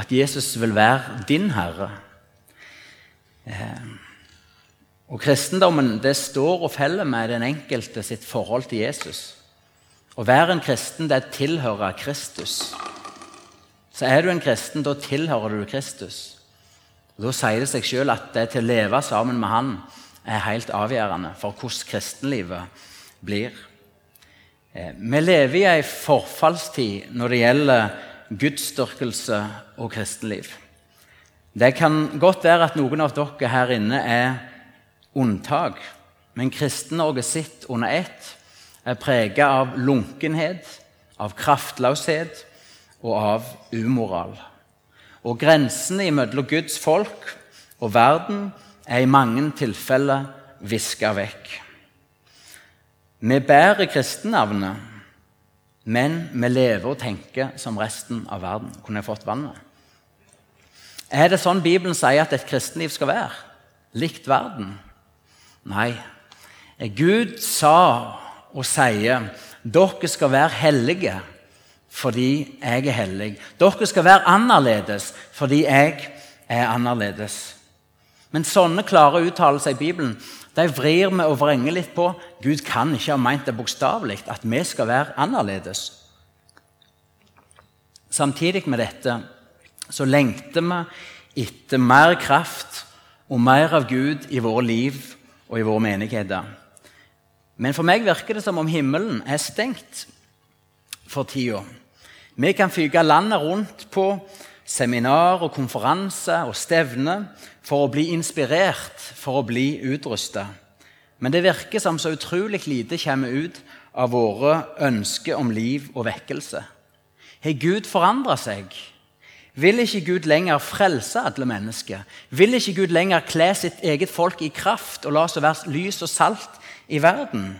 at Jesus vil være din herre. Eh, og Kristendommen det står og feller med den enkelte sitt forhold til Jesus. Å være en kristen det er tilhøre Kristus. Så er du en kristen, da tilhører du Kristus. Og Da sier det seg selv at det til å leve sammen med Han er helt avgjørende for hvordan kristenlivet blir. Eh, vi lever i ei forfallstid når det gjelder gudsdyrkelse og kristenliv. Det kan godt være at noen av dere her inne er unntak, men Kristen-Norge sitt under ett er preget av lunkenhet, av kraftløshet og av umoral. Og grensene mellom Guds folk og verden er i mange tilfeller viska vekk. Vi bærer kristennavnet, men vi lever og tenker som resten av verden. Kunne jeg fått vannet? Er det sånn Bibelen sier at et kristenliv skal være? Likt verden? Nei. Gud sa og sier dere skal være hellige fordi jeg er hellig. Dere skal være annerledes fordi jeg er annerledes. Men sånne klare uttalelser i Bibelen de vrir vi og vrenger litt på. Gud kan ikke ha meint det bokstavelig, at vi skal være annerledes. Samtidig med dette så lengter vi etter mer kraft og mer av Gud i våre liv og i våre menigheter. Men for meg virker det som om himmelen er stengt for tida. Vi kan fyke landet rundt på seminar og konferanser og stevne for å bli inspirert, for å bli utrusta. Men det virker som så utrolig lite kommer ut av våre ønsker om liv og vekkelse. Har Gud forandra seg? Vil ikke Gud lenger frelse alle mennesker? Vil ikke Gud lenger kle sitt eget folk i kraft og la oss være lys og salt i verden?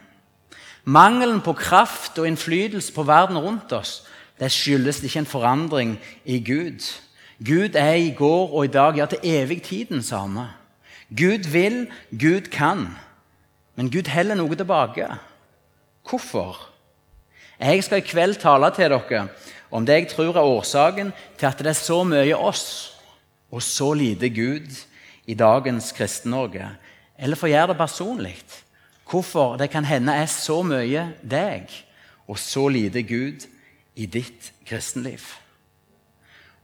Mangelen på kraft og innflytelse på verden rundt oss det skyldes ikke en forandring i Gud. Gud er i går og i dag, ja, til evig tid den samme. Gud vil, Gud kan. Men Gud heller noe tilbake. Hvorfor? Jeg skal i kveld tale til dere om det jeg tror er årsaken til at det er så mye oss og så lite Gud i dagens Kristen-Norge. Eller for å gjøre det personlig hvorfor det kan hende er så mye deg og så lite Gud i ditt kristenliv.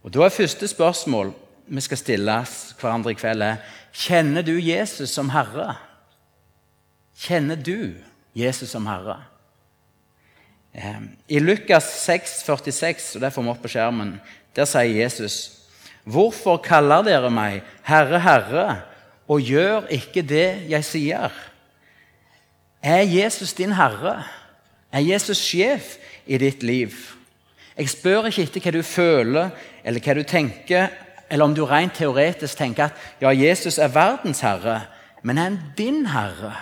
Og Da er første spørsmål vi skal stille hverandre i kveld, er Kjenner du Jesus som Herre? Kjenner du Jesus som Herre? I Lukas 6, 46, og det får vi opp på skjermen, der sier Jesus Hvorfor kaller dere meg Herre, Herre, og gjør ikke det jeg sier? Er Jesus din herre? Er Jesus sjef i ditt liv? Jeg spør ikke etter hva du føler eller hva du tenker, eller om du rent teoretisk tenker at ja, Jesus er verdens herre, men er han din herre?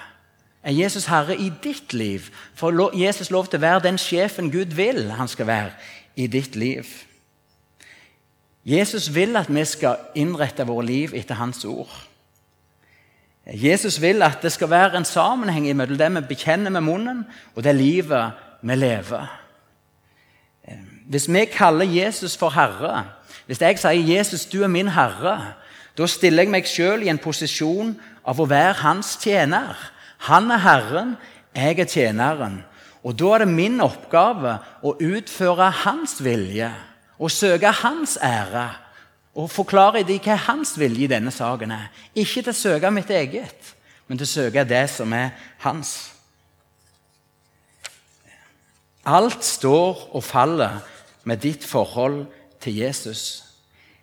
Er Jesus herre i ditt liv? For Jesus lov til å være den sjefen Gud vil han skal være i ditt liv. Jesus vil at vi skal innrette våre liv etter hans ord. Jesus vil at det skal være en sammenheng mellom det vi bekjenner med munnen, og det livet vi lever. Hvis vi kaller Jesus for Herre, hvis jeg sier 'Jesus, du er min Herre', da stiller jeg meg sjøl i en posisjon av å være hans tjener. Han er Herren, jeg er tjeneren. Og Da er det min oppgave å utføre hans vilje og søke hans ære. Og forklare dem hva hans vilje i denne saken er. Ikke til å søke mitt eget, men til å søke det som er hans. Alt står og faller med ditt forhold til Jesus.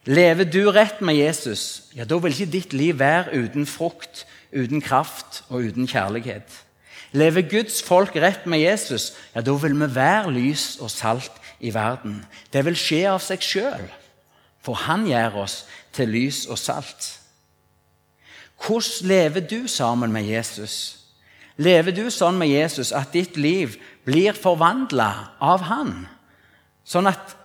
Lever du rett med Jesus, ja, da vil ikke ditt liv være uten frukt, uten kraft og uten kjærlighet. Lever Guds folk rett med Jesus, ja, da vil vi være lys og salt i verden. Det vil skje av seg sjøl, for Han gjør oss til lys og salt. Hvordan lever du sammen med Jesus? Lever du sånn med Jesus at ditt liv blir forvandla av Han? Sånn at,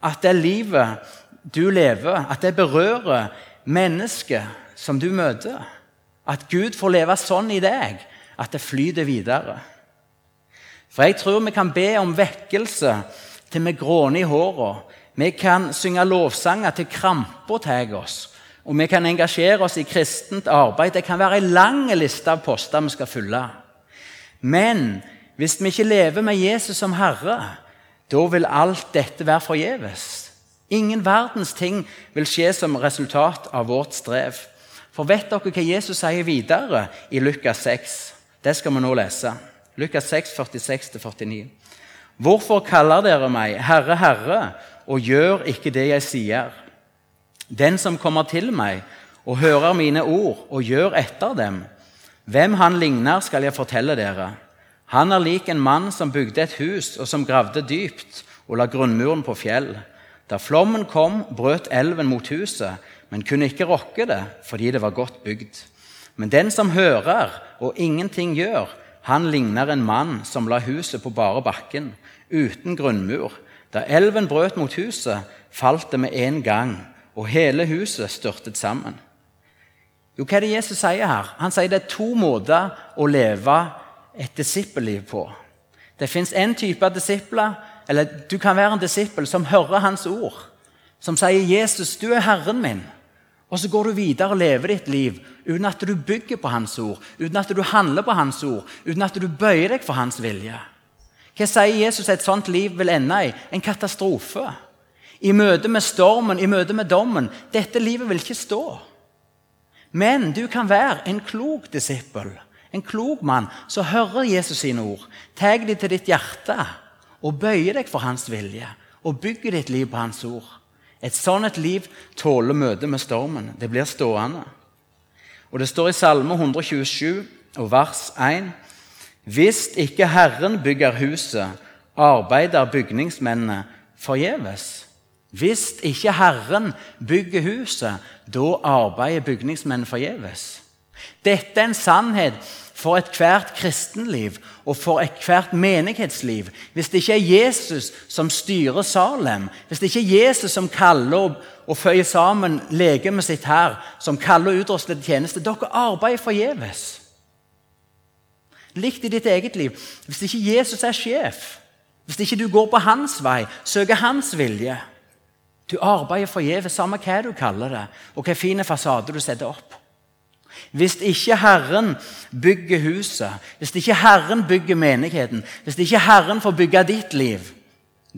at det livet du lever, at det berører mennesket som du møter. At Gud får leve sånn i deg at det flyter videre. For jeg tror vi kan be om vekkelse til vi gråner i håra. Vi kan synge lovsanger til krampa tar oss. Og vi kan engasjere oss i kristent arbeid. Det kan være en lang liste av poster vi skal fylle. Men hvis vi ikke lever med Jesus som Herre, da vil alt dette være forgjeves. Ingen verdens ting vil skje som resultat av vårt strev. For vet dere hva Jesus sier videre i Lukas 6? Det skal vi nå lese. Lukas 6, 46-49. Hvorfor kaller dere meg Herre, Herre, og gjør ikke det jeg sier? Den som kommer til meg og hører mine ord og gjør etter dem, hvem han ligner, skal jeg fortelle dere. Han er lik en mann som bygde et hus, og som gravde dypt og la grunnmuren på fjell. Da flommen kom, brøt elven mot huset, men kunne ikke rokke det fordi det var godt bygd. Men den som hører og ingenting gjør, han ligner en mann som la huset på bare bakken, uten grunnmur. Da elven brøt mot huset, falt det med en gang, og hele huset styrtet sammen. Jo, Hva er det Jesus sier her? Han sier det er to måter å leve et disippelliv på. Det fins én type disipler, eller du kan være en disippel som hører hans ord, som sier 'Jesus, du er Herren min', og så går du videre og lever ditt liv uten at du bygger på hans ord, uten at du handler på hans ord, uten at du bøyer deg for hans vilje. Hva sier Jesus et sånt liv vil ende i? En katastrofe. I møte med stormen, i møte med dommen. Dette livet vil ikke stå. Men du kan være en klok disippel en klok mann som hører Jesus sine ord, tar de til ditt hjerte og bøyer deg for hans vilje og bygger ditt liv på hans ord. Et sånt et liv tåler møtet med stormen. Det blir stående. Og Det står i Salme 127 og vers 1.: Hvis ikke Herren bygger huset, arbeider bygningsmennene forgjeves. Hvis ikke Herren bygger huset, da arbeider bygningsmennene forgjeves. Dette er en sannhet for ethvert kristenliv og for ethvert menighetsliv. Hvis det ikke er Jesus som styrer Salem, hvis det ikke er Jesus som kaller og, og føyer sammen legemet sitt her, som kaller og utruster til tjeneste Dere arbeider forgjeves. Likt i ditt eget liv. Hvis ikke Jesus er sjef, hvis ikke du går på hans vei, søker hans vilje Du arbeider forgjeves, samme hva du kaller det, og hvilken fin fasade du setter opp. Hvis ikke Herren bygger huset, hvis ikke Herren bygger menigheten, hvis ikke Herren får bygge ditt liv,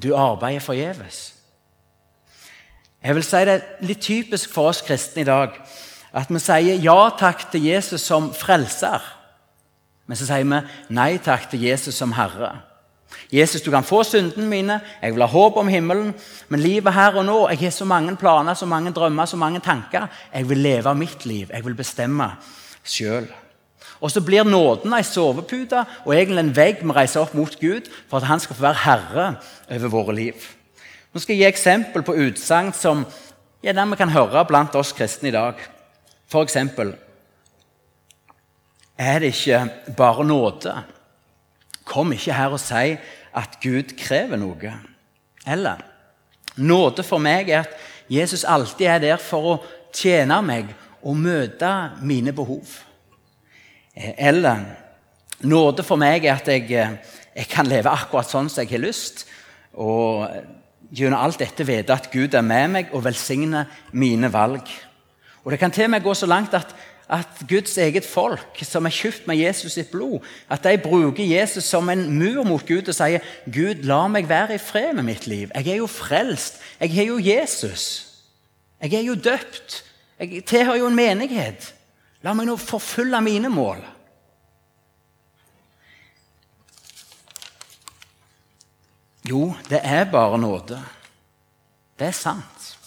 du arbeider forgjeves. Jeg vil si Det er litt typisk for oss kristne i dag at vi sier ja takk til Jesus som frelser. Men så sier vi nei takk til Jesus som Herre. Jesus, du kan få syndene mine, jeg vil ha håp om himmelen, men livet her og nå Jeg har så mange planer, så mange drømmer, så mange tanker. Jeg vil leve mitt liv. Jeg vil bestemme sjøl. Og så blir nåden ei sovepute og egentlig en vegg vi reiser opp mot Gud for at han skal få være herre over våre liv. Nå skal jeg gi eksempel på utsagn som ja, vi kan høre blant oss kristne i dag. For eksempel Er det ikke bare nåde? Kom ikke her og si at Gud krever noe. Eller nåde for meg er at Jesus alltid er der for å tjene meg og møte mine behov. Eh, eller nåde for meg er at jeg, jeg kan leve akkurat sånn som jeg har lyst. Og gjennom alt dette vite at Gud er med meg og velsigner mine valg. Og Det kan til og med gå så langt at at Guds eget folk, som er kjøpt med Jesus sitt blod, at de bruker Jesus som en mur mot Gud og sier Gud, la meg være i fred med mitt liv. Jeg er jo frelst. Jeg har jo Jesus. Jeg er jo døpt. Jeg tilhører jo en menighet. La meg nå forfølge mine mål. Jo, det er bare nåde. Det er sant.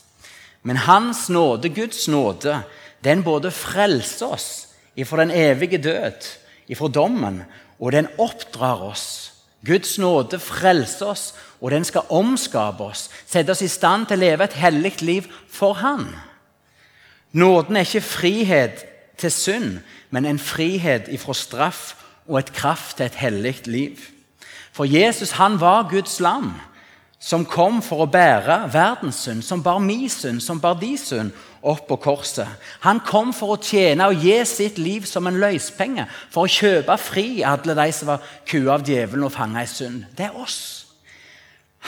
Men Hans nåde, Guds nåde, den både frelser oss ifra den evige død, ifra dommen, og den oppdrar oss. Guds nåde frelser oss, og den skal omskape oss, sette oss i stand til å leve et hellig liv for Han. Nåden er ikke frihet til synd, men en frihet ifra straff og et kraft til et hellig liv. For Jesus han var Guds lam, som kom for å bære verdens synd, som bar min synd, som bar de synd, opp på korset. Han kom for å tjene og gi sitt liv som en løspenge, for å kjøpe fri alle de som var kua av djevelen og fanga i synd. Det er oss.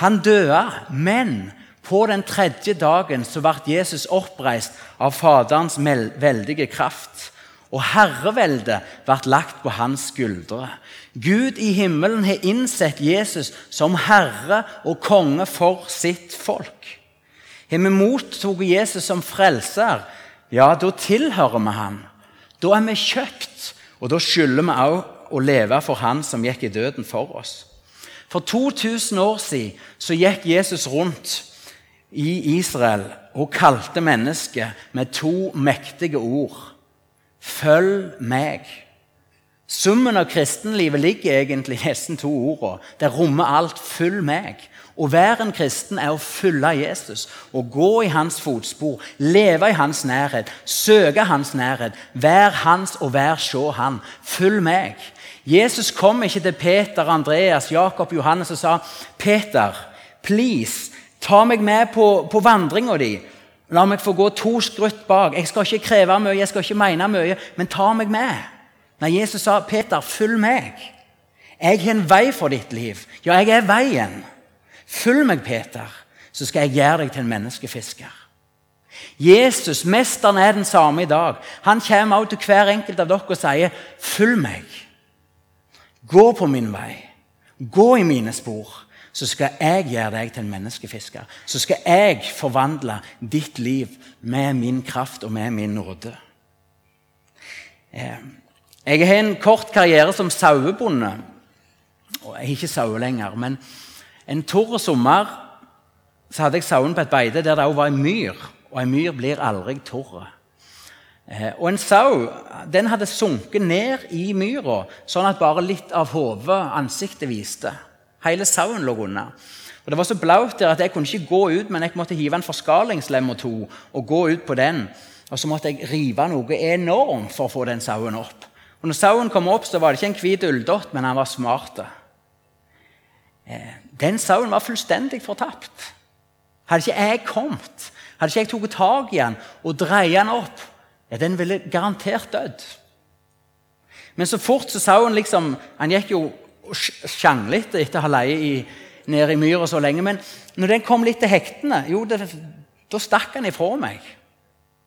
Han døde, men På den tredje dagen så ble Jesus oppreist av Faderens veldige kraft. Og herreveldet ble lagt på hans skuldre. Gud i himmelen har innsett Jesus som herre og konge for sitt folk. Har vi mottatt Jesus som frelser, ja, da tilhører vi han. Da er vi kjøpt, og da skylder vi òg å leve for han som gikk i døden for oss. For 2000 år siden så gikk Jesus rundt i Israel og kalte mennesket med to mektige ord. Følg meg. Summen av kristenlivet ligger egentlig i disse to ordene. Det rommer alt. Følg meg. Å være en kristen er å følge Jesus. Å gå i hans fotspor, leve i hans nærhet, søke hans nærhet. Vær hans og vær se han. Følg meg. Jesus kom ikke til Peter, Andreas, Jakob, Johannes og sa Peter, please, ta meg med på, på vandringa di. La meg få gå to skrutt bak. Jeg skal ikke kreve mye, jeg skal ikke mene mye, men ta meg med. Når Jesus sa, 'Peter, følg meg'. Jeg har en vei for ditt liv. Ja, jeg er veien. Følg meg, Peter, så skal jeg gjøre deg til en menneskefisker. Jesus, mesteren, er den samme i dag. Han kommer også til hver enkelt av dere og sier, 'Følg meg'. Gå på min vei. Gå i mine spor så skal jeg gjøre deg til en menneskefisker. Så skal jeg forvandle ditt liv med min kraft og med min nåde. Eh, jeg har en kort karriere som sauebonde. Jeg er ikke sau lenger, men en torr sommer så hadde jeg sauen på et beite der det også var en myr. Og en myr blir aldri tørr. Eh, og en sau den hadde sunket ned i myra, sånn at bare litt av hodet, ansiktet, viste. Hele sauen lå unna. Og Det var så blaut der at jeg kunne ikke gå ut, men jeg måtte hive en forskalingslem og to og gå ut på den. Og så måtte jeg rive noe enormt for å få den sauen opp. Og når sauen kom opp, så var det ikke en hvit ulldott, men han var smart. Eh, den sauen var fullstendig fortapt. Hadde ikke jeg kommet, hadde ikke jeg tatt tak i den og dreid den opp, ja, den ville garantert dødd. Men så fort så sauen liksom Han gikk jo sjanglete etter å ha leid nede i myra så lenge. Men når den kom litt til hektene, jo, det, da stakk han ifra meg.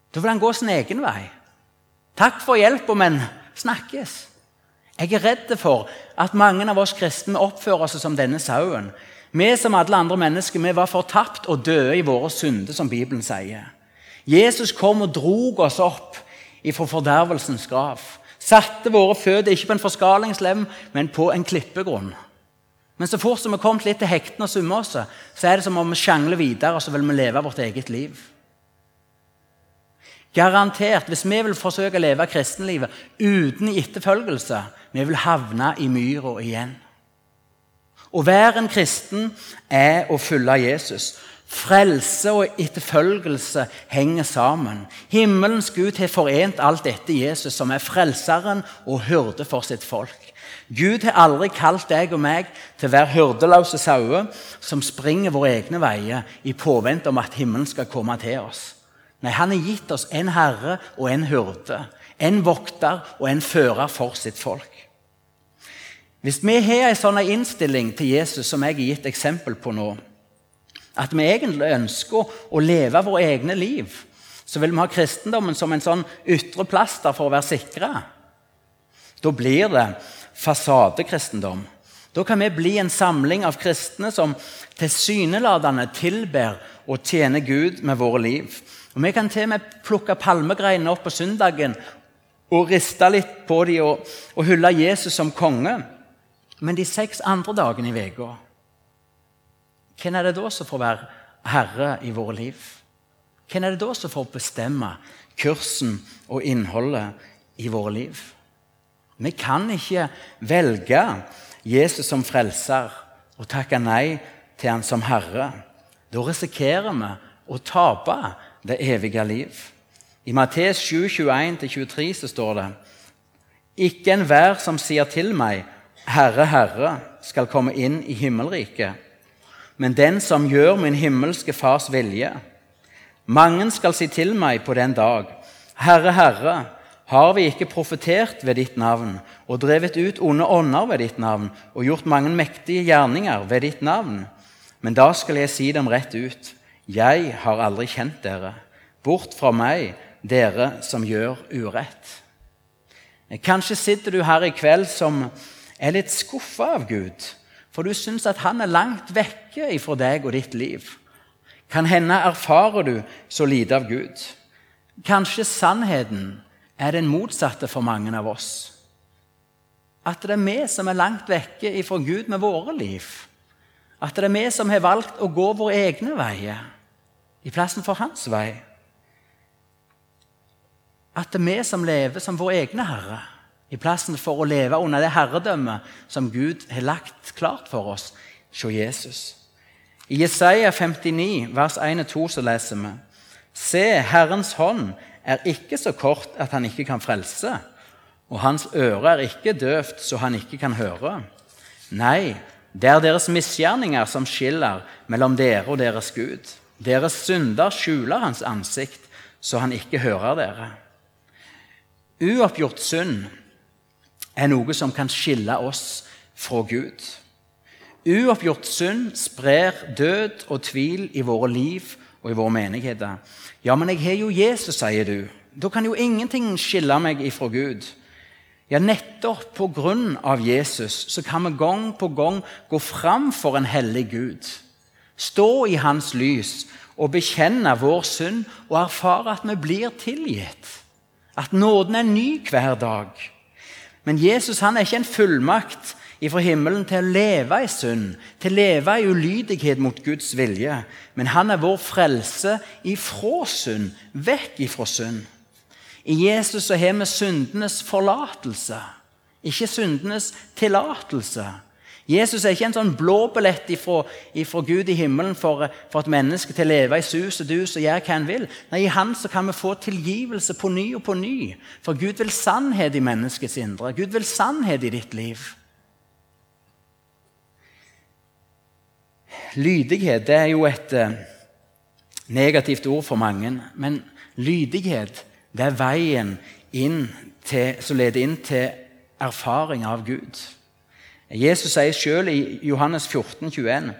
Da ville han gå sin egen vei. Takk for hjelpa, men snakkes. Jeg er redd for at mange av oss kristne oppfører oss som denne sauen. Vi som alle andre mennesker vi var fortapt og døde i våre synder, som Bibelen sier. Jesus kom og drog oss opp ifra fordervelsens grav. Satte våre føtter ikke på en forskalingslem, men på en klippegrunn. Men så fort som vi kom litt til hektene og summer oss, så er det som om vi sjangler videre og så vil vi leve vårt eget liv. Garantert, Hvis vi vil forsøke å leve kristenlivet uten etterfølgelse, vi vil havne i myra igjen. Å være en kristen er å følge Jesus. Frelse og etterfølgelse henger sammen. Himmelens Gud har forent alt dette i Jesus, som er frelseren og hyrde for sitt folk. Gud har aldri kalt deg og meg til å være hyrdeløse sauer som springer våre egne veier i påvente om at himmelen skal komme til oss. Nei, Han har gitt oss en herre og en hyrde, en vokter og en fører for sitt folk. Hvis vi har en sånn innstilling til Jesus som jeg har gitt eksempel på nå, at vi egentlig ønsker å leve våre egne liv, så vil vi ha kristendommen som en sånn ytre plaster for å være sikre. Da blir det fasadekristendom. Da kan vi bli en samling av kristne som tilsynelatende tilber og tjener Gud med våre liv. Og Vi kan til og med plukke palmegreinene opp på søndagen og riste litt på dem og, og hylle Jesus som konge. Men de seks andre dagene i uka hvem er det da som får være herre i våre liv? Hvem er det da som får bestemme kursen og innholdet i våre liv? Vi kan ikke velge Jesus som frelser og takke nei til han som herre. Da risikerer vi å tape det evige liv. I Mattes 7, 21-23 så står det Ikke enhver som sier til meg, Herre, Herre, skal komme inn i himmelriket men den som gjør min himmelske Fars vilje. Mange skal si til meg på den dag, Herre, Herre, har vi ikke profetert ved ditt navn og drevet ut onde ånder ved ditt navn og gjort mange mektige gjerninger ved ditt navn? Men da skal jeg si dem rett ut. Jeg har aldri kjent dere. Bort fra meg, dere som gjør urett. Kanskje sitter du her i kveld som er litt skuffa av Gud, for du syns at han er langt vekke ifra deg og ditt liv. Kan hende erfarer du så lite av Gud. Kanskje sannheten er den motsatte for mange av oss. At det er vi som er langt vekke ifra Gud med våre liv. At det er vi som har valgt å gå våre egne veier i plassen for hans vei. At det er vi som lever som vår egne herre, i plassen for å leve under det herredømmet som Gud har lagt klart for oss hos Jesus. I Jesaja 59, vers 1-2, så leser vi Se, Herrens hånd er ikke så kort at han ikke kan frelse, og hans øre er ikke døvt så han ikke kan høre. Nei, det er deres misgjerninger som skiller mellom dere og deres Gud. Deres synder skjuler hans ansikt, så han ikke hører dere. Uoppgjort synd er noe som kan skille oss fra Gud. Uoppgjort synd sprer død og tvil i våre liv og i våre menigheter. Ja, men jeg har jo Jesus, sier du. Da kan jo ingenting skille meg ifra Gud. Ja, nettopp på grunn av Jesus så kan vi gang på gang gå fram for en hellig Gud. Stå i hans lys og bekjenne vår synd og erfare at vi blir tilgitt. At nåden er ny hver dag. Men Jesus han er ikke en fullmakt fra himmelen til å leve i synd, til å leve i ulydighet mot Guds vilje. Men han er vår frelse ifra synd, vekk ifra synd. I Jesus så har vi syndenes forlatelse, ikke syndenes tillatelse. Jesus er ikke en sånn blåbillett fra Gud i himmelen for, for, et menneske til å leve i sus og dus og gjøre hva han vil. Nei, I Han så kan vi få tilgivelse på ny og på ny. For Gud vil sannhet i menneskets indre. Gud vil sannhet i ditt liv. Lydighet det er jo et eh, negativt ord for mange. Men lydighet det er veien til, som leder inn til erfaring av Gud. Jesus sier selv i Johannes 14, 21,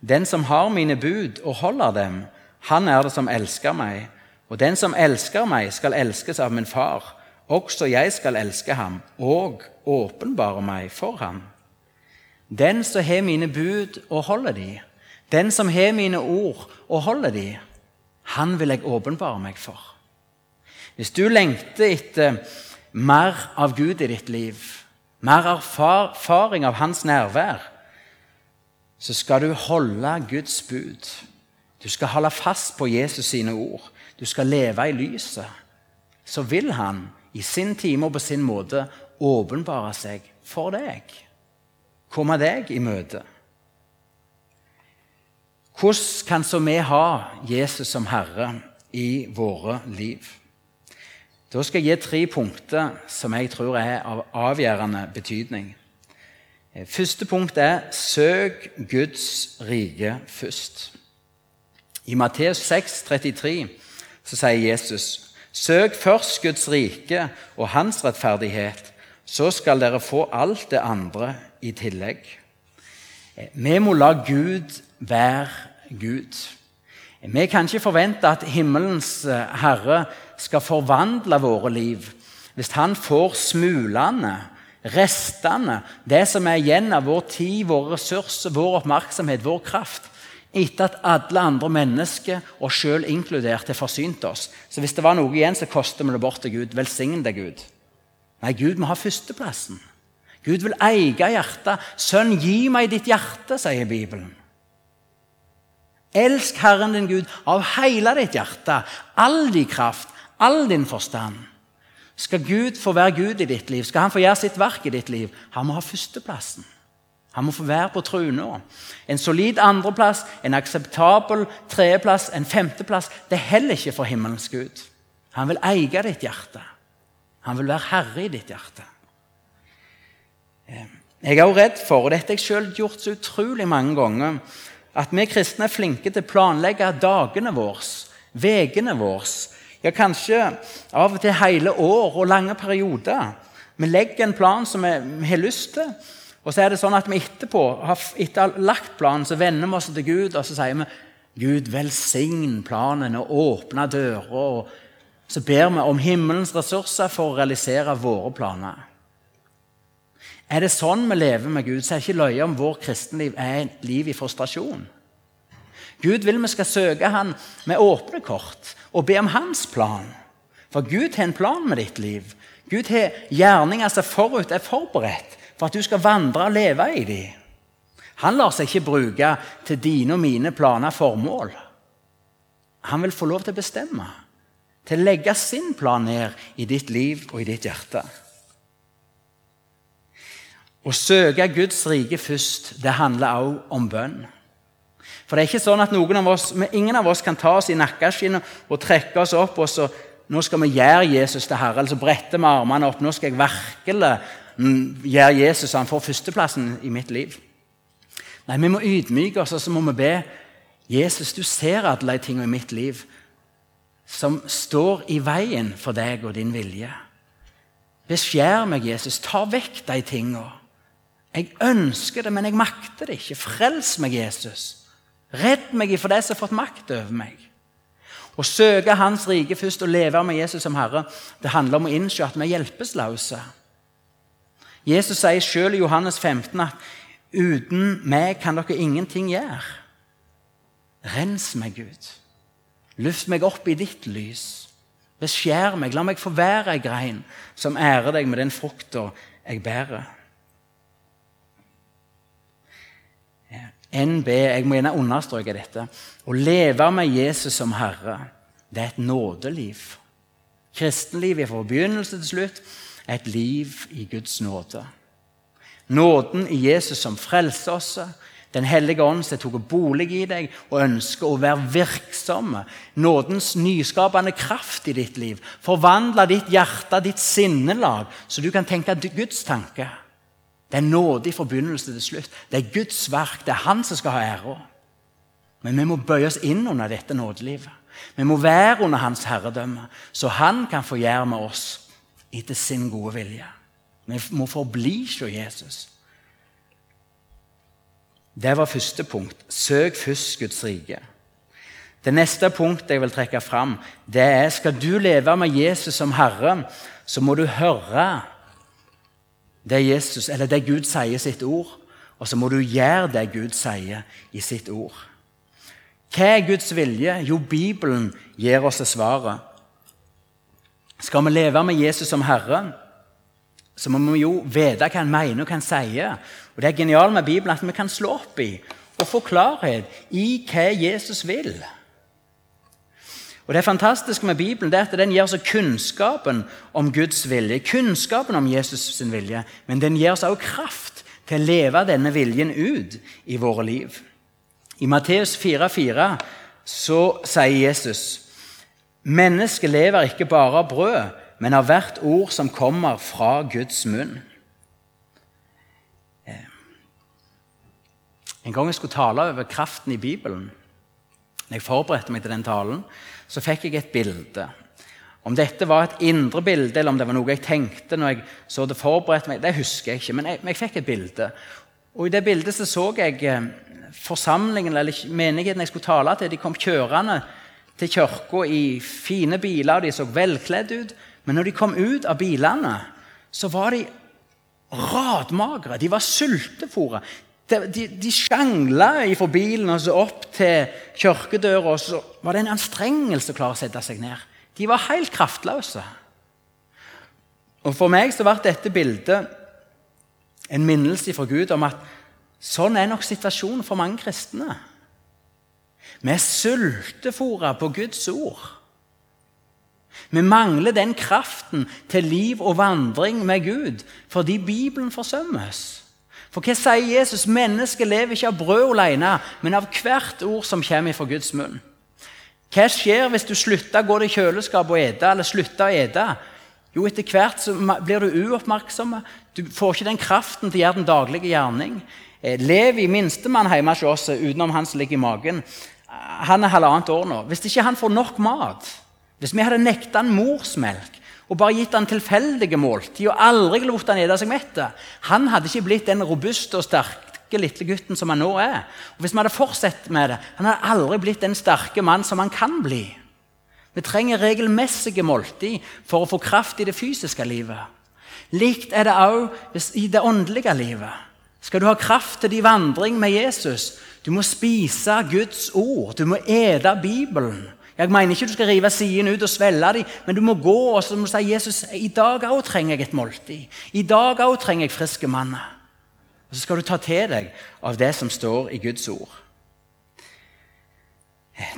Den som har mine bud og holder dem, han er det som elsker meg. Og den som elsker meg, skal elskes av min far. Også jeg skal elske ham og åpenbare meg for ham. Den som har mine bud og holder de, den som har mine ord og holder de, han vil jeg åpenbare meg for. Hvis du lengter etter mer av Gud i ditt liv, mer erfaring av hans nærvær, så skal du holde Guds bud. Du skal holde fast på Jesus sine ord. Du skal leve i lyset. Så vil han i sin time og på sin måte åpenbare seg for deg. Komme deg i møte. Hvordan kan så vi ha Jesus som Herre i våre liv? Da skal jeg gi tre punkter som jeg tror er av avgjørende betydning. Eh, første punkt er søk Guds rike først. I Matteus 6, 33 så sier Jesus.: Søk først Guds rike og hans rettferdighet, så skal dere få alt det andre i tillegg. Eh, vi må la Gud være Gud. Vi kan ikke forvente at himmelens eh, herre skal forvandle våre liv hvis han får smulene, restene, det som er igjen av vår tid, våre ressurser, vår oppmerksomhet, vår kraft, etter at alle andre mennesker, og sjøl inkludert, har forsynt oss. Så hvis det var noe igjen, så koster vi det bort til Gud. Velsign deg, Gud. Nei, Gud må ha førsteplassen. Gud vil eie hjertet. 'Sønn, gi meg ditt hjerte', sier Bibelen. Elsk Herren din Gud av hele ditt hjerte, all din kraft, all din forstand. Skal Gud få være Gud i ditt liv, skal han få gjøre sitt verk i ditt liv, han må ha førsteplassen. Han må få være på trona. En solid andreplass, en akseptabel tredjeplass, en femteplass det er heller ikke for himmelens Gud. Han vil eie ditt hjerte. Han vil være herre i ditt hjerte. Eh, jeg er også redd for, og dette har jeg selv gjort så utrolig mange ganger, at vi kristne er flinke til å planlegge dagene våre, ukene våre. Ja, kanskje av og til hele år og lange perioder. Vi legger en plan som vi har lyst til. Og så er det sånn at vi etterpå, etter lagt planen, så vender vi oss til Gud og så sier vi Gud, velsign planen og åpne dører. Så ber vi om himmelens ressurser for å realisere våre planer. Er det sånn vi lever med Gud, så er det ikke løye om vår kristenliv er et liv i frustrasjon. Gud vil vi skal søke Han med åpne kort og be om Hans plan. For Gud har en plan med ditt liv. Gud har gjerninger som forut er forberedt for at du skal vandre og leve i dem. Han lar seg ikke bruke til dine og mine planer formål. Han vil få lov til å bestemme, til å legge sin plan ned i ditt liv og i ditt hjerte. Å søke Guds rike først, det handler også om bønn. For det er ikke sånn at av oss, Ingen av oss kan ta oss i nakkeskinnet og trekke oss opp og så nå skal vi gjøre Jesus til Herre. altså brette med armene opp. Nå skal jeg virkelig mm, gjøre Jesus han får førsteplassen i mitt liv. Nei, Vi må ydmyke oss og så må vi be Jesus, du ser alle de tingene i mitt liv som står i veien for deg og din vilje. Beskjær meg, Jesus. Ta vekk de tingene. Jeg ønsker det, men jeg makter det ikke. Frels meg, Jesus. Redd meg ifra det som har fått makt over meg. Å søke Hans rike først og leve med Jesus som Herre, det handler om å innse at vi er hjelpeløse. Jesus sier selv i Johannes 15 at Uten meg kan dere ingenting gjøre. Rens meg, Gud. Løft meg opp i ditt lys. Beskjær meg. La meg få være ei grein som ærer deg med den frukta jeg bærer. NB, jeg må gjerne understreke dette. Å leve med Jesus som Herre, det er et nådeliv. Kristenlivet fra begynnelse til slutt er et liv i Guds nåde. Nåden i Jesus som frelser oss. Den hellige ånd som tok bolig i deg og ønsker å være virksomme. Nådens nyskapende kraft i ditt liv. Forvandle ditt hjerte, ditt sinnelag, så du kan tenke Guds tanke. Det er nådig fra begynnelse til slutt. Det er Guds verk. Det er Han som skal ha æra. Men vi må bøye oss inn under dette nådelivet. Vi må være under Hans herredømme, så Han kan få gjøre med oss etter sin gode vilje. Vi må forbli hos Jesus. Det var første punkt. Søk først Guds rike. Det neste punktet jeg vil trekke fram, det er skal du leve med Jesus som Herre, så må du høre det Jesus, eller det Gud sier i sitt ord, og så må du gjøre det Gud sier i sitt ord. Hva er Guds vilje? Jo, Bibelen gir oss svaret. Skal vi leve med Jesus som Herre, så må vi jo vite hva han mener og hva han sier. Og Det er genialt med Bibelen at vi kan slå opp i og få klarhet i hva Jesus vil. Og Det fantastiske med Bibelen det er at den gir oss kunnskapen om Guds vilje, kunnskapen om Jesus sin vilje, men den gir oss også kraft til å leve denne viljen ut i våre liv. I Matteus 4,4 så sier Jesus Mennesket lever ikke bare av brød, men av hvert ord som kommer fra Guds munn. Eh, en gang jeg skulle tale over kraften i Bibelen, når jeg forberedte meg til den talen, så fikk jeg et bilde. Om dette var et indre bilde, eller om det var noe jeg tenkte når jeg så det forberedte meg, det husker jeg ikke, men jeg, men jeg fikk et bilde. Og I det bildet så, så jeg eh, forsamlingen, eller menigheten jeg skulle tale til. De kom kjørende til kirka i fine biler, og de så velkledd ut. Men når de kom ut av bilene, så var de radmagre. De var sultefòra. De, de, sjangla fra bilen og så opp til kirkedøra, og så var det en anstrengelse å klare å sette seg ned. De var helt kraftløse. Og For meg så ble dette bildet en minnelse fra Gud om at sånn er nok situasjonen for mange kristne. Vi er sultefòra på Guds ord. Vi mangler den kraften til liv og vandring med Gud fordi Bibelen forsømmes. For hva sier Jesus? Mennesket lever ikke av brød alene, men av hvert ord som kommer fra Guds munn. Hva skjer hvis du slutter å gå til kjøleskapet og ete, eller slutter å ete? Jo, etter hvert så blir du uoppmerksom. Du får ikke den kraften til å gjøre den daglige gjerning. Eh, Levi, minstemann hjemme hos oss, utenom han som ligger i magen, han er halvannet år nå. Hvis ikke han får nok mat hvis vi hadde nekta han morsmelk og bare gitt han tilfeldige måltid og aldri lot han ete seg mett Han hadde ikke blitt den robuste og sterke lille gutten som han nå er. Og Hvis vi hadde fortsatt med det, han hadde aldri blitt den sterke mann som han kan bli. Vi trenger regelmessige måltid for å få kraft i det fysiske livet. Likt er det òg i det åndelige livet. Skal du ha kraft til din vandring med Jesus, du må spise Guds ord. Du må ete Bibelen. Jeg mener ikke du skal rive sidene ut og svelge dem, men du må gå og så må du si Jesus, i dag òg trenger jeg et måltid. I dag òg trenger jeg friske manner. Og Så skal du ta til deg av det som står i Guds ord.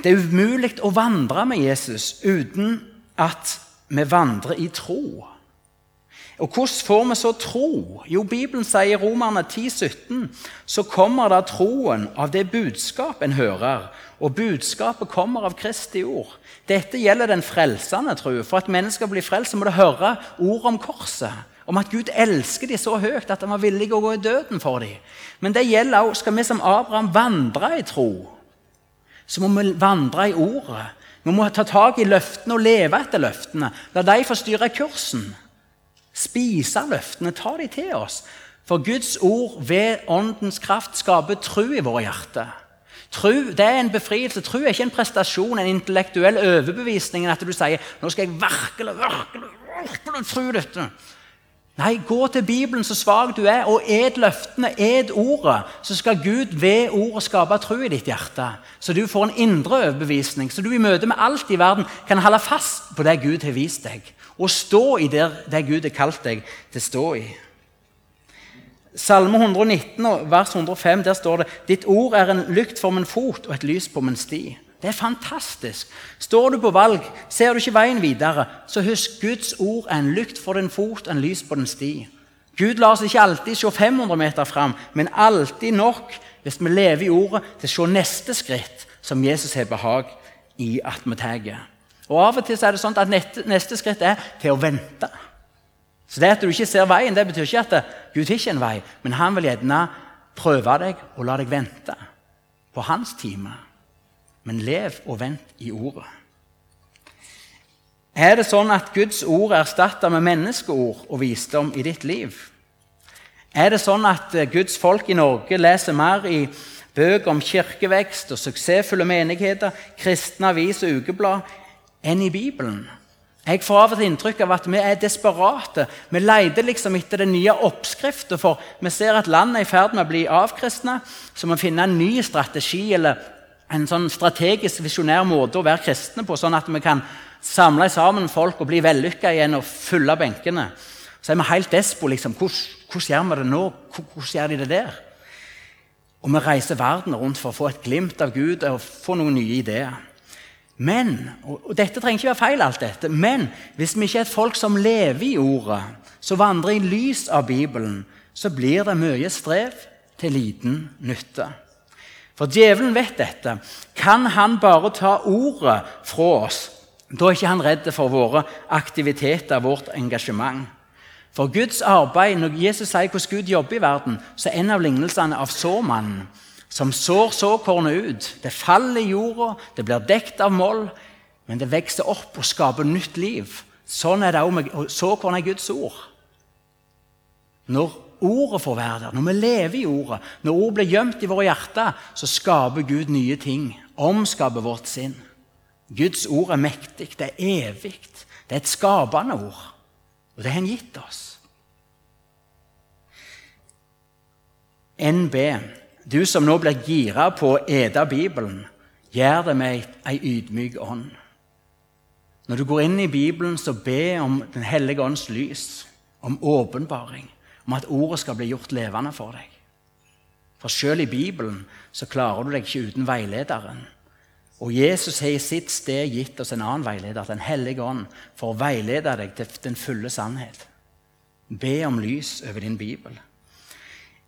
Det er umulig å vandre med Jesus uten at vi vandrer i tro. Og Hvordan får vi så tro? Jo, Bibelen sier i Romerne 10, 17, så kommer da troen av det budskap en hører. Og budskapet kommer av Kristi ord. Dette gjelder den frelsende tro. For at mennesker blir frelst, må du høre ord om korset. Om at Gud elsker dem så høyt at han var villig å gå i døden for dem. Men det gjelder også, skal vi som Abraham vandre i tro, så må vi vandre i ordet. Vi må ta tak i løftene og leve etter løftene. La de få styre kursen spise løftene, ta de til oss. For Guds ord ved åndens kraft skaper tro i våre hjerter. Tro det er en befrielse. Tro er ikke en prestasjon, en intellektuell overbevisning. at du sier nå skal jeg virkelig, virkelig, virkelig tro dette. Nei, gå til Bibelen så svak du er, og ed løftene, ed ordet. Så skal Gud ved ordet skape tro i ditt hjerte. Så du får en indre overbevisning, så du i møte med alt i verden kan holde fast på det Gud har vist deg og stå i det, det Gud har kalt deg til å stå i. Salme 119, vers 105, der står det Ditt ord er en lykt for min fot og et lys på min sti. Det er fantastisk. Står du på valg, ser du ikke veien videre, så husk Guds ord er en lykt for din fot og en lys på din sti. Gud lar oss ikke alltid se 500 meter fram, men alltid nok, hvis vi lever i ordet, til å se neste skritt som Jesus har behag i at vi tar. Og Av og til er det sånn at neste skritt er til å vente. Så det at du ikke ser veien, det betyr ikke at Gud ikke en vei, men han vil gjerne prøve deg og la deg vente på hans time. Men lev og vent i ordet. Er det sånn at Guds ord er erstatta med menneskeord og visdom i ditt liv? Er det sånn at Guds folk i Norge leser mer i bøker om kirkevekst og suksessfulle menigheter, kristne avis og ukeblad enn i Bibelen. Jeg får av og til inntrykk av at vi er desperate. Vi leter liksom etter den nye oppskriften, for vi ser at landet er i ferd med å bli avkristna. Så må vi finne en ny strategi eller en sånn strategisk, visjonær måte å være kristne på, sånn at vi kan samle sammen folk og bli vellykka igjen og fylle benkene. Så er vi helt despo. Liksom. Hvordan gjør vi det nå? Hvordan gjør de det der? Og vi reiser verden rundt for å få et glimt av Gud og få noen nye ideer. Men og dette trenger ikke være feil, alt dette, men hvis vi ikke er et folk som lever i ordet, som vandrer i lys av Bibelen, så blir det mye strev til liten nytte. For djevelen vet dette. Kan han bare ta ordet fra oss, da er ikke han redd for våre aktiviteter, vårt engasjement. For Guds arbeid, Når Jesus sier hvordan Gud jobber i verden, så er en av lignelsene av såmannen som sår såkornet ut. Det faller i jorda, det blir dekt av moll, men det vokser opp og skaper nytt liv. Sånn er det òg med såkornet Guds ord. Når ordet får være der, når vi lever i ordet, når ord blir gjemt i våre hjerter, så skaper Gud nye ting. Omskaper vårt sinn. Guds ord er mektig, det er evig. Det er et skapende ord. Og det har han gitt oss. NB du som nå blir gira på å ete Bibelen, gjør det med ei ydmyk ånd. Når du går inn i Bibelen, så be om Den hellige ånds lys, om åpenbaring, om at ordet skal bli gjort levende for deg. For selv i Bibelen så klarer du deg ikke uten veilederen. Og Jesus har i sitt sted gitt oss en annen veileder, Den hellige ånd, for å veilede deg til den fulle sannhet. Be om lys over din bibel.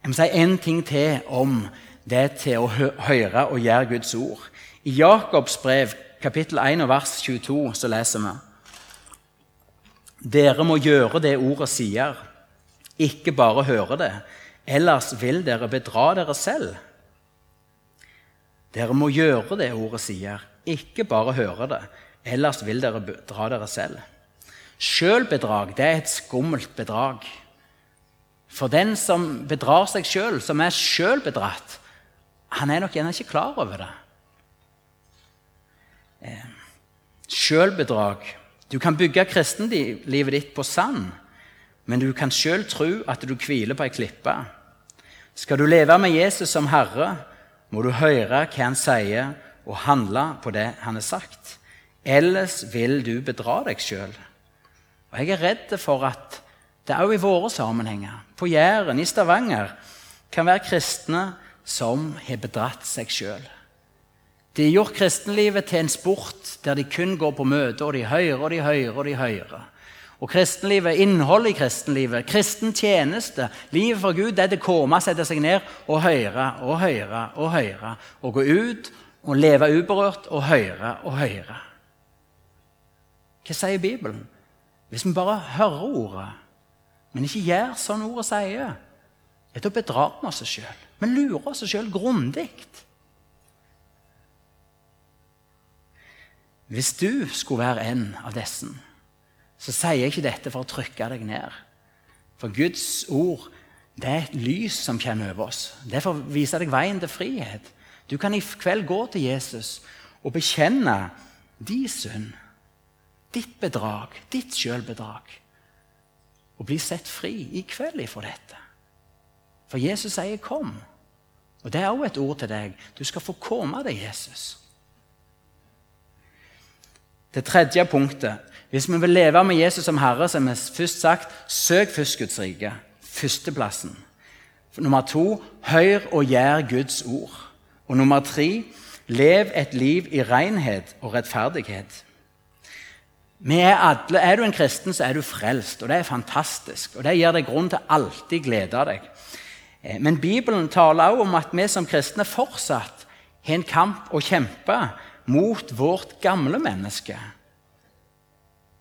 Jeg må si én ting til om det til å høre og gjøre Guds ord. I Jakobs brev, kapittel 1, vers 22, så leser vi Dere må gjøre det ordet sier, ikke bare høre det, ellers vil dere bedra dere selv. Dere må gjøre det ordet sier, ikke bare høre det, ellers vil dere bedra dere selv. Sjølbedrag det er et skummelt bedrag. For den som bedrar seg sjøl, som er sjøl bedratt, han er nok gjerne ikke klar over det. Eh, Sjølbedrag. Du kan bygge kristenlivet ditt på sand, men du kan sjøl tro at du hviler på ei klippe. Skal du leve med Jesus som Herre, må du høre hva han sier, og handle på det han har sagt. Ellers vil du bedra deg sjøl. Jeg er redd for at det er òg i våre sammenhenger, på Jæren, i Stavanger, kan være kristne som har bedratt seg sjøl. De har gjort kristenlivet til en sport der de kun går på møte, og de hører og de hører og de hører. Og kristenlivet, innholdet i kristenlivet, kristen tjeneste, livet for Gud, det er det komme, sette seg ned og høre og høre og høre. Og gå ut og leve uberørt og høre og høre. Hva sier Bibelen? Hvis vi bare hører ordet, men ikke gjør sånn ordet sier, er da å bedra oss sjøl. Vi lurer oss sjøl grundig. Hvis du skulle være en av disse, så sier jeg ikke dette for å trykke deg ned. For Guds ord det er et lys som kommer over oss. Det er for å vise deg veien til frihet. Du kan i kveld gå til Jesus og bekjenne din synd ditt bedrag, ditt sjølbedrag, og bli sett fri i kveld ifra dette. For Jesus sier 'kom'. Og Det er òg et ord til deg. Du skal få komme deg Jesus. Det tredje punktet. Hvis vi vil leve med Jesus som Herre, har vi først sagt søk først Guds rike. Førsteplassen. Nummer to hør og gjør Guds ord. Og nummer tre lev et liv i renhet og rettferdighet. Er, alle, er, du en kristen, så er du frelst, og det er fantastisk. Og Det gir deg grunn til alltid glede deg. Eh, men Bibelen taler også om at vi som kristne fortsatt har en kamp å kjempe mot vårt gamle menneske,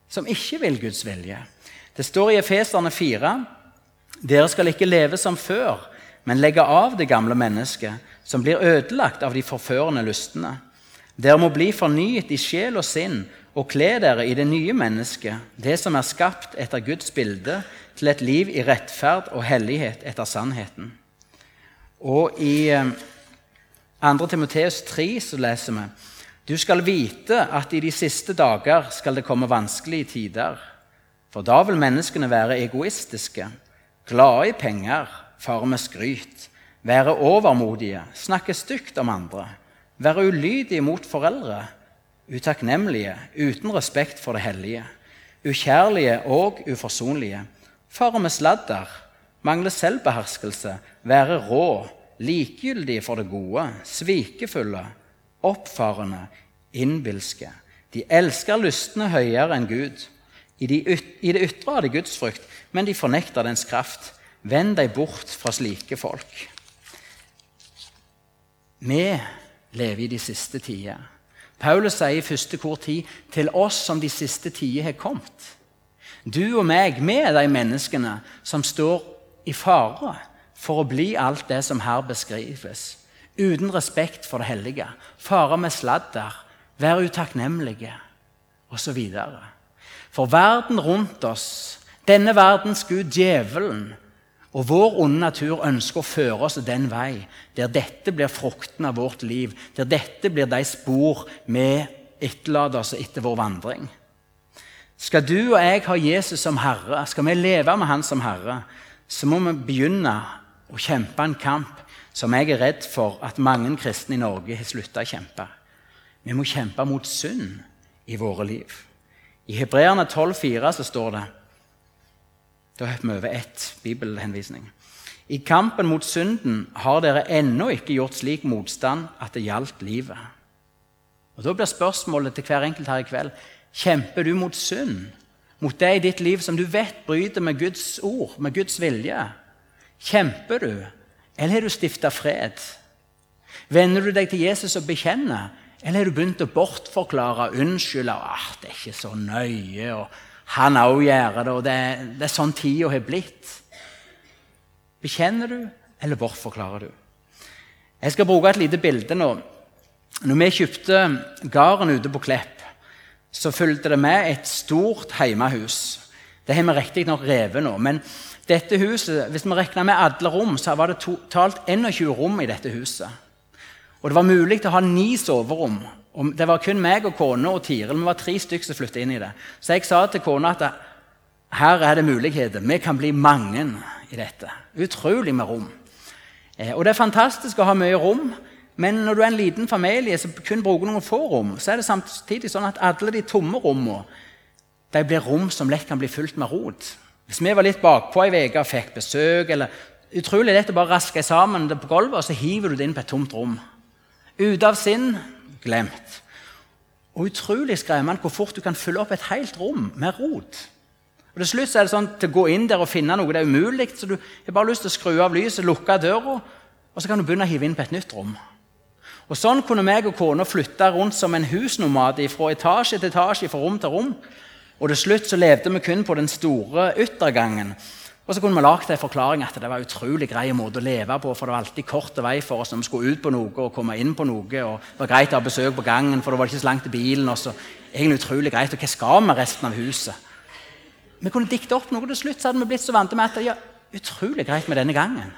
som ikke vil Guds vilje. Det står i Efeserne 4.: Dere skal ikke leve som før, men legge av det gamle mennesket, som blir ødelagt av de forførende lystne. Dere må bli fornyet i sjel og sinn og kle dere i det nye mennesket, det som er skapt etter Guds bilde, til et liv i rettferd og hellighet etter sannheten. Og i 2. Eh, Timoteus 3 så leser vi du skal vite at i de siste dager skal det komme vanskelige tider. For da vil menneskene være egoistiske, glade i penger, fare med skryt, være overmodige, snakke stygt om andre, være ulydig mot foreldre utakknemlige, uten respekt for det hellige, ukjærlige og uforsonlige, fare med sladder, mangle selvbeherskelse, være rå, likegyldige for det gode, svikefulle, oppfarende, innbilske. De elsker lystne høyere enn Gud. I, de, I det ytre har de gudsfrykt, men de fornekter dens kraft. Vend deg bort fra slike folk. Vi lever i de siste tider. Paulus sier i første kor tid til oss som de siste tider har kommet. Du og meg, vi er de menneskene som står i fare for å bli alt det som her beskrives. Uten respekt for det hellige. Fare med sladder. Være utakknemlige osv. For verden rundt oss, denne verdens gud, djevelen, og vår onde natur ønsker å føre oss den vei der dette blir frukten av vårt liv, der dette blir de spor vi etterlater oss etter vår vandring. Skal du og jeg ha Jesus som Herre, skal vi leve med Han som Herre, så må vi begynne å kjempe en kamp som jeg er redd for at mange kristne i Norge har slutta å kjempe. Vi må kjempe mot synd i våre liv. I Hebreerne 12,4 så står det da hopper vi over ett bibelhenvisning. I kampen mot synden har dere ennå ikke gjort slik motstand at det gjaldt livet. Og Da blir spørsmålet til hver enkelt her i kveld kjemper du mot synd. Mot det i ditt liv som du vet bryter med Guds ord, med Guds vilje. Kjemper du, eller har du stifta fred? Vender du deg til Jesus og bekjenner, eller har du begynt å bortforklare, unnskylde ah, 'Det er ikke så nøye', og han òg gjør det, og det, det er sånn tida har blitt. Bekjenner du, eller bortforklarer du? Jeg skal bruke et lite bilde nå. Når vi kjøpte gården ute på Klepp, så fulgte det med et stort heimehus. Det har vi riktignok revet nå. Men dette huset, hvis vi regner med alle rom, så var det totalt 21 rom i dette huset. Og det var mulig å ha ni soverom. Og det var kun meg og kona og Tiril. Vi var tre stykker som flyttet inn i det. Så jeg sa til kona at her er det muligheter. Vi kan bli mange i dette. Utrolig med rom. Eh, og det er fantastisk å ha mye rom. Men når du er en liten familie som kun bruker noen få rom, så er det samtidig sånn at alle de tomme rommene de blir rom som lett kan bli fylt med rot. Hvis vi var litt bakpå ei uke og fikk besøk eller Utrolig lett å bare raske sammen det på gulvet, og så hiver du det inn på et tomt rom. Ute av sinn glemt. Og utrolig skremmende hvor fort du kan fylle opp et helt rom med rot. Og Til slutt er det sånn til å gå inn der og finne noe det er umulig. Så du har bare lyst til å skru av lyset, lukke døra, og så kan du begynne å hive inn på et nytt rom. Og Sånn kunne meg og kona flytte rundt som en husnomad fra etasje til etasje, fra rom til rom. Og til slutt så levde vi kun på den store yttergangen. Og så kunne vi lagd en forklaring at det var en utrolig grei måte å leve på. For det var alltid kort vei for oss når vi skulle ut på noe og komme inn på noe. og Det var greit å ha besøk på gangen, for det var ikke så langt til bilen. og så egentlig utrolig greit, og Hva skal vi resten av huset? Vi kunne dikte opp noe til slutt, så hadde vi blitt så vant med at det ja, utrolig greit med denne gangen.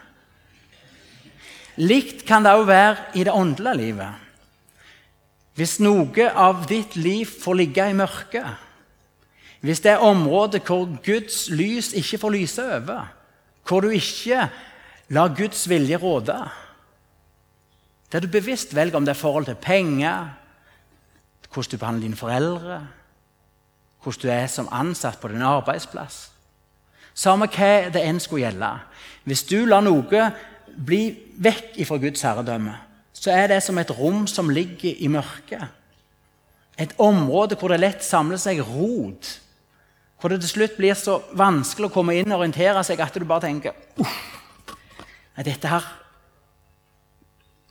Likt kan det òg være i det åndelige livet. Hvis noe av ditt liv får ligge i mørket, hvis det er områder hvor Guds lys ikke får lyse over, hvor du ikke lar Guds vilje råde Der du bevisst velger om det er forhold til penger, hvordan du behandler dine foreldre, hvordan du er som ansatt på din arbeidsplass Samme hva det enn skulle gjelde. Hvis du lar noe bli vekk ifra Guds herredømme, så er det som et rom som ligger i mørket. Et område hvor det lett samler seg rot. Hvor det til slutt blir så vanskelig å komme inn og orientere seg at du bare tenker Nei, dette her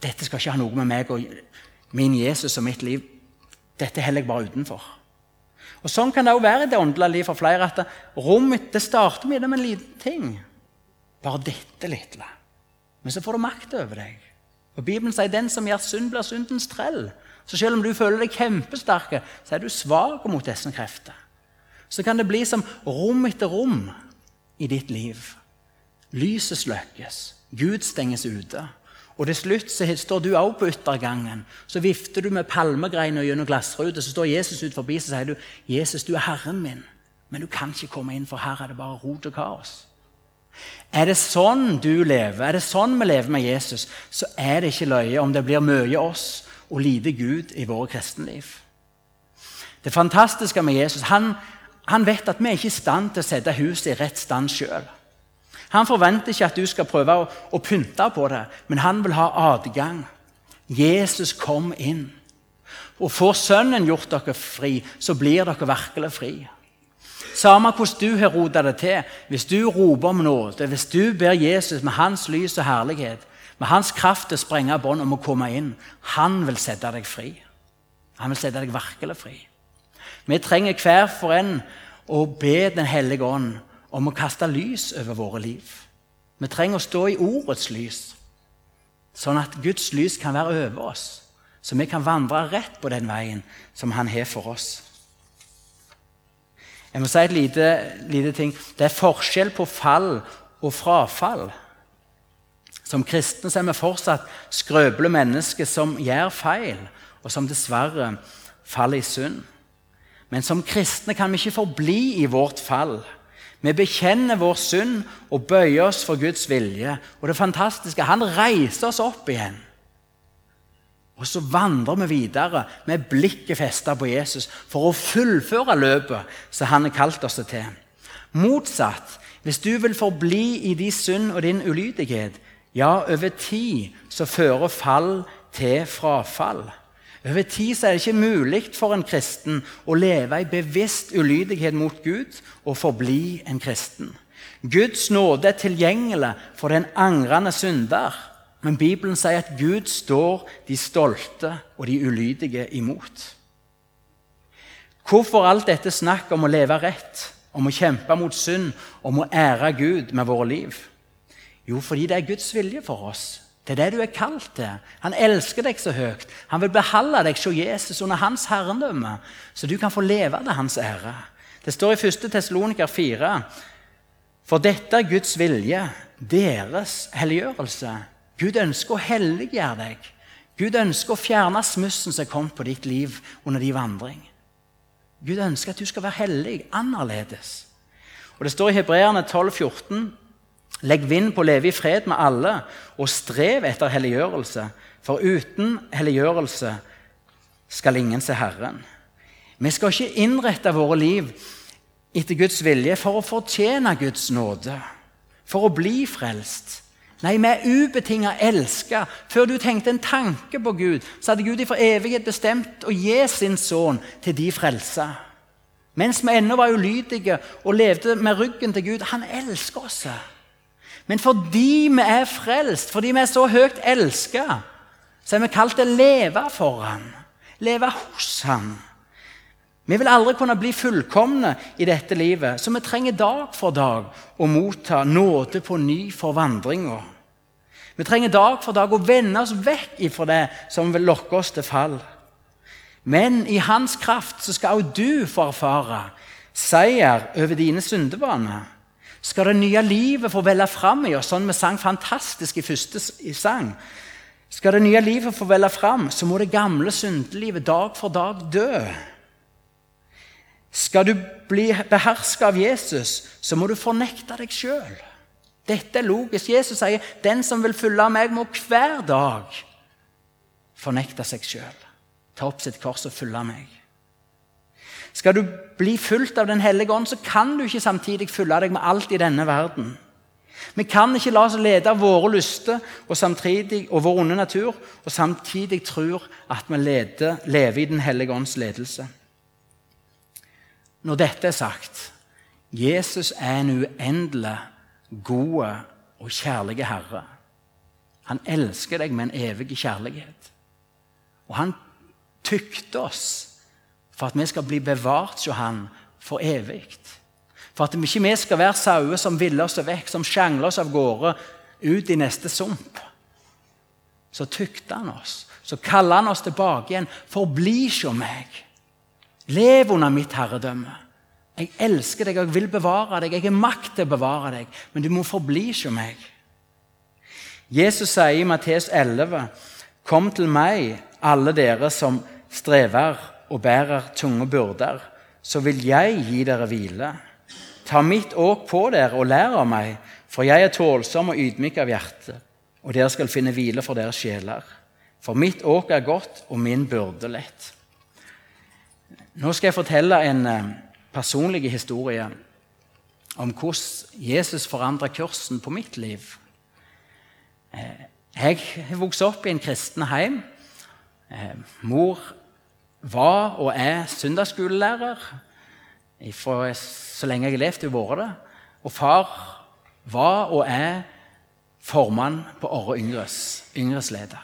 Dette skal ikke ha noe med meg og min Jesus og mitt liv Dette heller jeg bare utenfor. Og Sånn kan det også være i det åndelige liv for flere. at Rommet det starter med en liten ting. Bare dette lille. Men så får du makt over deg. Og Bibelen sier den som gjør synd, blir syndens trell. Så selv om du føler deg kjempesterk, så er du svak mot disse krefter. Så kan det bli som rom etter rom i ditt liv. Lyset sløkkes, Gud stenges ute. Og til slutt så står du også på yttergangen. Så vifter du med palmegreiner gjennom glassruta. Så står Jesus ut forbi og sier du, 'Jesus, du er Herren min.' Men du kan ikke komme inn, for her er det bare rot og kaos. Er det sånn du lever, er det sånn vi lever med Jesus, så er det ikke løye om det blir mye oss og lite Gud i våre kristenliv. Det fantastiske med Jesus han, han vet at vi er ikke i stand til å sette huset i rett stand sjøl. Han forventer ikke at du skal prøve å, å pynte på det, men han vil ha adgang. Jesus kom inn. Og får Sønnen gjort dere fri, så blir dere virkelig fri. Samme hvordan du har rota det til, hvis du roper om nåde, hvis du ber Jesus med hans lys og herlighet, med hans kraft til å sprenge bånd om å komme inn, han vil sette deg fri. Han vil sette deg virkelig fri. Vi trenger hver for en å be Den hellige ånd om å kaste lys over våre liv. Vi trenger å stå i ordets lys, sånn at Guds lys kan være over oss. Så vi kan vandre rett på den veien som Han har for oss. Jeg må si et lite, lite ting. Det er forskjell på fall og frafall. Som kristne er vi fortsatt skrøpelige mennesker som gjør feil, og som dessverre faller i synd. Men som kristne kan vi ikke forbli i vårt fall. Vi bekjenner vår synd og bøyer oss for Guds vilje. Og det fantastiske han reiser oss opp igjen. Og så vandrer vi videre med blikket festet på Jesus for å fullføre løpet som han har kalt oss til. Motsatt, hvis du vil forbli i din synd og din ulydighet, ja, over tid så fører fall til frafall. Over tid så er det ikke mulig for en kristen å leve i bevisst ulydighet mot Gud og forbli en kristen. Guds nåde er tilgjengelig for den angrende synder. Men Bibelen sier at Gud står de stolte og de ulydige imot. Hvorfor alt dette snakk om å leve rett, om å kjempe mot synd, om å ære Gud med våre liv? Jo, fordi det er Guds vilje for oss. Det er det du er kalt til. Han elsker deg så høyt. Han vil beholde deg hos Jesus under hans herredømme, så du kan få leve til hans ære. Det står i 1. Tessaloniker 4.: For dette er Guds vilje, deres helliggjørelse. Gud ønsker å helliggjøre deg. Gud ønsker å fjerne smussen som kommet på ditt liv under din vandring. Gud ønsker at du skal være hellig, annerledes. Og Det står i Hebreerne 12, 14, Legg vind på å leve i fred med alle, og strev etter helliggjørelse. For uten helliggjørelse skal ingen se Herren. Vi skal ikke innrette våre liv etter Guds vilje for å fortjene Guds nåde, for å bli frelst. Nei, vi er ubetinga elska. Før du tenkte en tanke på Gud, så hadde Gud for evighet bestemt å gi sin sønn til de frelsa. Mens vi ennå var ulydige og levde med ryggen til Gud. Han elsker oss. Men fordi vi er frelst, fordi vi er så høyt elska, så er vi kalt til å leve for Han. leve hos Han. Vi vil aldri kunne bli fullkomne i dette livet, så vi trenger dag for dag å motta nåde på ny for vandringa. Vi trenger dag for dag å vende oss vekk ifra det som vil lokke oss til fall. Men i Hans kraft så skal også du få erfare seier over dine syndebaner. Skal det nye livet få velle fram i oss, sånn vi sang fantastisk i første sang Skal det nye livet få velle fram, så må det gamle syndelivet dag for dag dø. Skal du bli beherska av Jesus, så må du fornekte deg sjøl. Dette er logisk. Jesus sier den som vil følge meg, må hver dag fornekte seg sjøl. Ta opp sitt kors og følge meg. Skal du bli fulgt av Den hellige ånd, så kan du ikke samtidig fylle deg med alt i denne verden. Vi kan ikke la oss lede av våre lyster og, og vår onde natur og samtidig tro at vi leder, lever i Den hellige ånds ledelse. Når dette er sagt Jesus er en uendelig god og kjærlig Herre. Han elsker deg med en evig kjærlighet. Og han tykte oss for at vi skal bli bevart hos han for evig. For at vi ikke skal være sauer som ville oss vekk, som sjangler oss av gårde ut i neste sump. Så tykte han oss. Så kaller han oss tilbake igjen. Forbli hos meg. Lev under mitt herredømme. Jeg elsker deg, jeg vil bevare deg. Jeg har makt til å bevare deg, men du må forbli hos meg. Jesus sier i Mattes 11.: Kom til meg, alle dere som strever og bærer tunge byrder, så vil jeg gi dere hvile. Ta mitt åk på dere og lær av meg, for jeg er tålsom og ydmyk av hjerte, og dere skal finne hvile for deres sjeler. For mitt åk er godt, og min byrde lett. Nå skal jeg fortelle en eh, personlig historie om hvordan Jesus forandra kursen på mitt liv. Eh, jeg har opp i en kristen heim. Eh, mor var og er søndagsskolelærer fra så lenge jeg har levd, har vært det. Og far var og er formann på Orre Yngres, Yngres leder.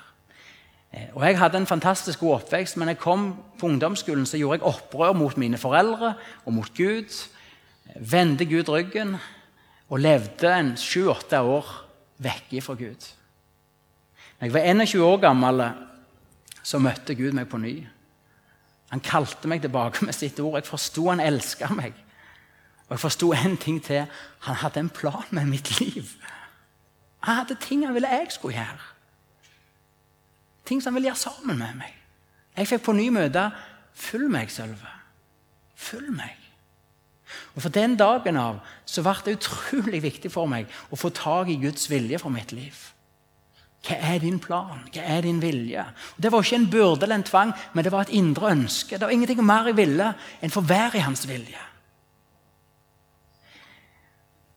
Eh, og Jeg hadde en fantastisk god oppvekst, men jeg kom på ungdomsskolen så gjorde jeg opprør mot mine foreldre og mot Gud. Vendte Gud ryggen og levde en sju-åtte år vekke fra Gud. Da jeg var 21 år gammel, så møtte Gud meg på ny. Han kalte meg tilbake med sitt ord. Jeg forsto han elska meg. Og jeg forsto en ting til. Han hadde en plan med mitt liv. Han hadde ting han ville jeg skulle gjøre. Ting som han ville gjøre sammen med meg. Jeg fikk på ny møte Følg meg, Sølve. Følg meg. Og For den dagen av så ble det utrolig viktig for meg å få tak i Guds vilje for mitt liv. Hva er din plan? Hva er din vilje? Det var ikke en byrde eller en tvang, men det var et indre ønske. Det var ingenting mer jeg ville enn få være i hans vilje.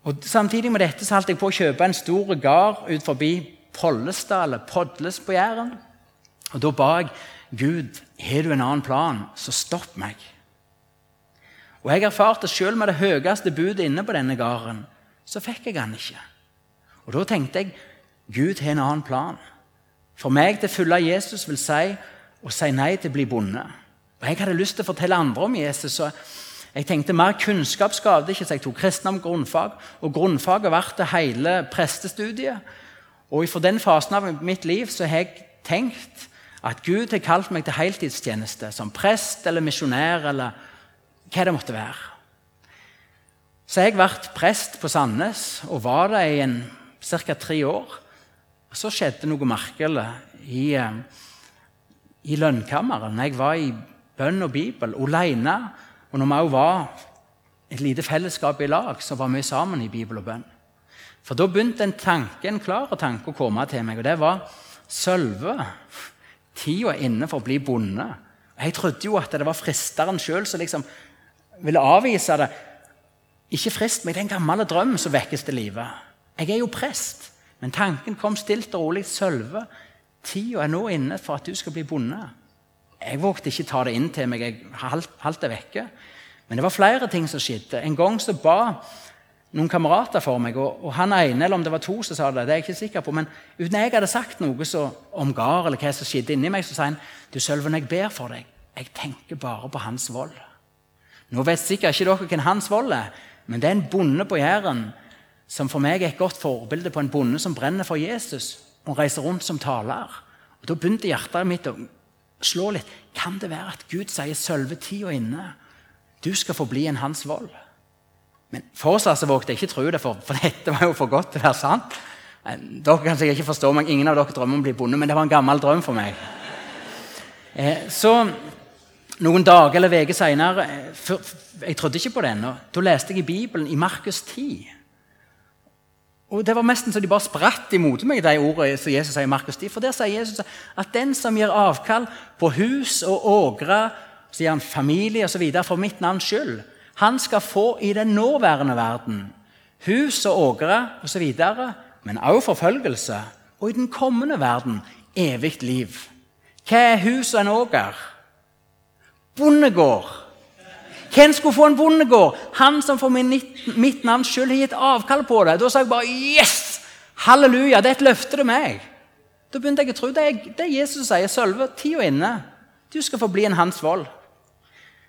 Og Samtidig med dette så holdt jeg på å kjøpe en stor gard ut forbi Pollestad, eller Podles på Jæren. Og Da ba jeg Gud, har du en annen plan, så stopp meg. Og Jeg erfarte selv med det høyeste budet inne på denne gården, så fikk jeg han ikke. Og Da tenkte jeg Gud har en annen plan. For meg til å følge Jesus vil si å si nei til å bli bonde. Og Jeg hadde lyst til å fortelle andre om Jesus. så jeg tenkte mer kunnskap skadet ikke, så jeg tok kristendom grunnfag. Og grunnfaget ble hele prestestudiet. Og for den fasen av mitt liv så har jeg tenkt at Gud har kalt meg til heltidstjeneste som prest eller misjonær eller hva det måtte være. Så jeg ble prest på Sandnes og var det i ca. tre år. Og så skjedde noe merkelig i, eh, i lønnkammeret. Jeg var i bønn og Bibel alene, og når vi òg var et lite fellesskap i lag, så var vi sammen i Bibel og bønn. For da begynte en tanke, en klar tanke å komme til meg, og det var Sølve. Tida er inne for å bli bonde. Jeg trodde jo at det var fristeren sjøl som liksom ville avvise det. Ikke frist meg, det er en gammel drøm som vekkes til live. Jeg er jo prest, men tanken kom stilt og rolig. Sølve, tida er nå inne for at du skal bli bonde. Jeg vågte ikke ta det inn til meg. Jeg holdt det vekke. Men det var flere ting som skjedde. En gang så ba noen kamerater for meg, og, og han ene, eller om det var to, som sa det, det er jeg ikke sikker på, men uten jeg hadde sagt noe så, om gard eller hva som skjedde inni meg, så sa han du Sølven, jeg ber for deg. Jeg tenker bare på hans vold. Nå vet sikkert ikke dere hvem hans vold er, men det er en bonde på Jæren som for meg er et godt forbilde på en bonde som brenner for Jesus og reiser rundt som taler. Og Da begynte hjertet mitt å slå litt. Kan det være at Gud sier 'sølve tida inne'? Du skal få bli en hans vold. Men fortsatt så vågte jeg ikke tro det, for, for dette var jo for godt til å være sant. Dere kan sikkert ikke forstå meg, Ingen av dere drømmer om å bli bonde, men det var en gammel drøm for meg. Eh, så noen dager eller uker seinere eh, Jeg trodde ikke på det ennå. Da leste jeg i Bibelen i Markus 10. Og Det var nesten så de bare spratt imot meg, de ordene som Jesus sier i Markus 10. For der sier Jesus at den som gir avkall på hus og ågre, sier han familie osv. for mitt navns skyld, han skal få i den nåværende verden hus og ågre osv., men også forfølgelse. Og i den kommende verden evig liv. Hva er hus og en åger? bondegård. Hvem skulle få en bondegård? Han som for mitt navns skyld har gitt avkall på det. Da sa jeg bare yes! Halleluja, det er et løfte til meg. Da begynte jeg å tro det er, det er Jesus sier. Sølve, tida inne. Du skal få bli en Hans vold.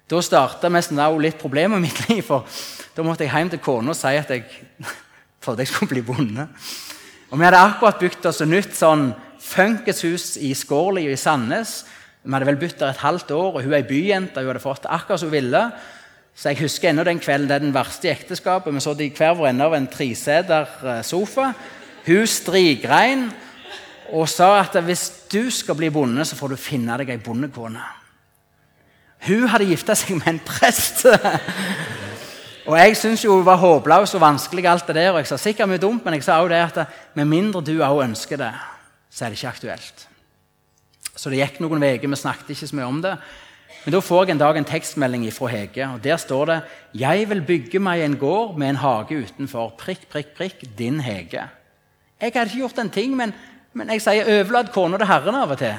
Da starta litt problemer i mitt liv. for Da måtte jeg hjem til kona og si at jeg trodde jeg skulle bli bonde. Og Vi hadde akkurat bygd oss et nytt sånn funkishus i Skårli i Sandnes. Vi hadde vel bytt der et halvt år, og hun er ei byjente. Hun hadde fått akkurat som hun ville. Så jeg husker ennå den kvelden det er den verste i ekteskapet. Vi satt i hver vår ende av en treseter eh, sofa. Hun strigrein og sa at hvis du skal bli bonde, så får du finne deg ei bondekone. Hun hadde gifta seg med en prest. og jeg syntes hun var håpløs og vanskelig, alt det der, og jeg sa sikkert mye dumt, men jeg sa også det at med mindre du òg ønsker det, så er det ikke aktuelt. Så det gikk noen uker. Vi snakket ikke så mye om det. Men da får jeg en dag en tekstmelding fra Hege. og Der står det 'Jeg vil bygge meg en gård med en hage utenfor. Prikk, prikk, prikk. Din Hege'. Jeg hadde ikke gjort en ting, men, men jeg sier 'overlat kona til Herren' av og til.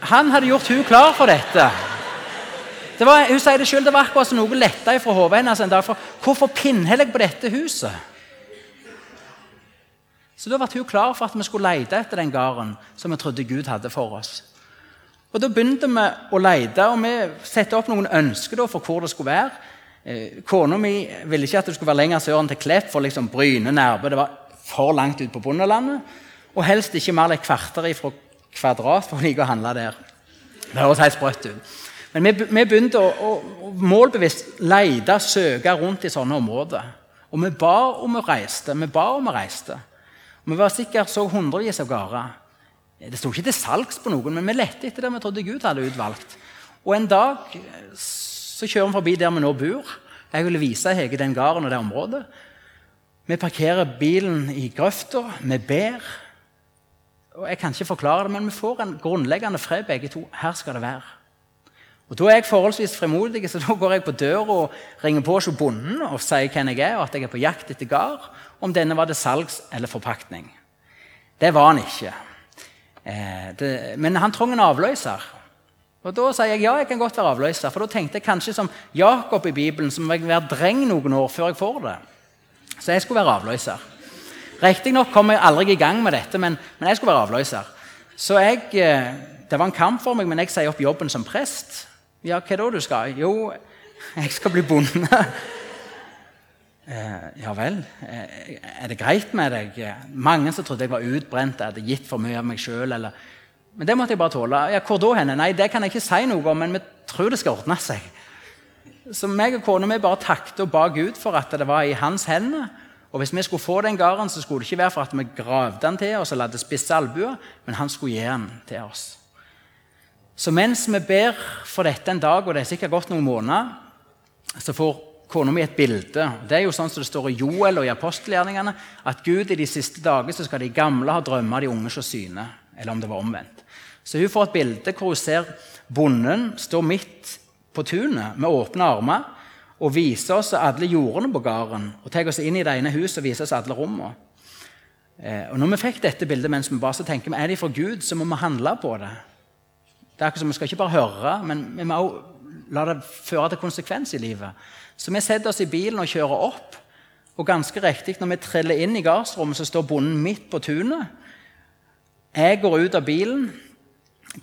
Han hadde gjort hun klar for dette. Det var, hun sier det selv, det var akkurat som noe letta fra hodet hennes en dag. For hvorfor pinner jeg på dette huset? Så da ble hun klar for at vi skulle lete etter den gården som vi trodde Gud hadde for oss. Og Da begynte vi å lete, og vi satte opp noen ønsker for hvor det skulle være. Eh, Kona mi ville ikke at det skulle være lenger sør enn til Klepp, for liksom Bryne, Nærbø. Det var for langt ut på bondelandet. Og helst ikke mer enn et kvarter ifra Kvadrat for å like å handle der. Det høres helt sprøtt ut. Men vi, vi begynte å, å, å målbevisst lete, søke rundt i sånne områder. Og vi ba om vi reiste. Vi ba om vi reiste. Og Vi var sikkert så hundrevis av gårder. Det sto ikke til salgs på noen, men vi lette etter det vi trodde Gud hadde utvalgt. Og En dag så kjører vi forbi der vi nå bor. Jeg ville vise Hege den gården og det området. Vi parkerer bilen i grøfta, vi ber. Og Jeg kan ikke forklare det, men vi får en grunnleggende fred begge to. Her skal det være. Og Da er jeg forholdsvis fremodig, så da går jeg på døra og ringer på hos bonden og sier hvem jeg er, og at jeg er på jakt etter gard om denne var til salgs eller forpaktning. Det var han ikke. Eh, det, men han trong en avløser. Og Da sier jeg ja, jeg kan godt være avløser. For da tenkte jeg kanskje som Jakob i Bibelen, så må være dreng noen år før jeg får det. Så jeg skulle være avløser. Riktignok kom jeg aldri i gang med dette, men, men jeg skulle være avløser. Så jeg, eh, Det var en kamp for meg, men jeg sier opp jobben som prest. Ja, hva da du skal? Jo, jeg skal bli bonde. Eh, ja vel, eh, er det greit med deg? Mange som trodde jeg var utbrent, jeg hadde gitt for mye av meg sjøl. Men det måtte jeg bare tåle. Ja, hvor da henne? Nei, det kan jeg ikke si noe om, men vi tror det skal ordne seg. Så meg og kona bare takket og ba Gud for at det var i hans hender. Og hvis vi skulle få den gården, så skulle det ikke være for at vi gravde den til oss og la det spisse albuer, men han skulle gi den til oss. Så mens vi ber for dette en dag, og det er sikkert gått noen måneder, så får kona mi et bilde. Det er jo sånn som det står i Joel og i apostelgjerningene, at Gud i de siste dager så skal de gamle ha drømmer, de unge se syne. Eller om det var omvendt. Så hun får et bilde hvor hun ser bonden stå midt på tunet med åpne armer og viser oss alle jordene på gården. Og tar oss inn i det ene huset og viser oss alle rommene. Eh, og når vi fikk dette bildet mens vi ba, så tenker er det fra Gud, så må vi handle på det. Det er akkurat som Vi skal ikke bare høre, men vi må også la det føre til konsekvens i livet. Så vi setter oss i bilen og kjører opp. Og ganske riktig, når vi treller inn i gardsrommet, så står bonden midt på tunet. Jeg går ut av bilen,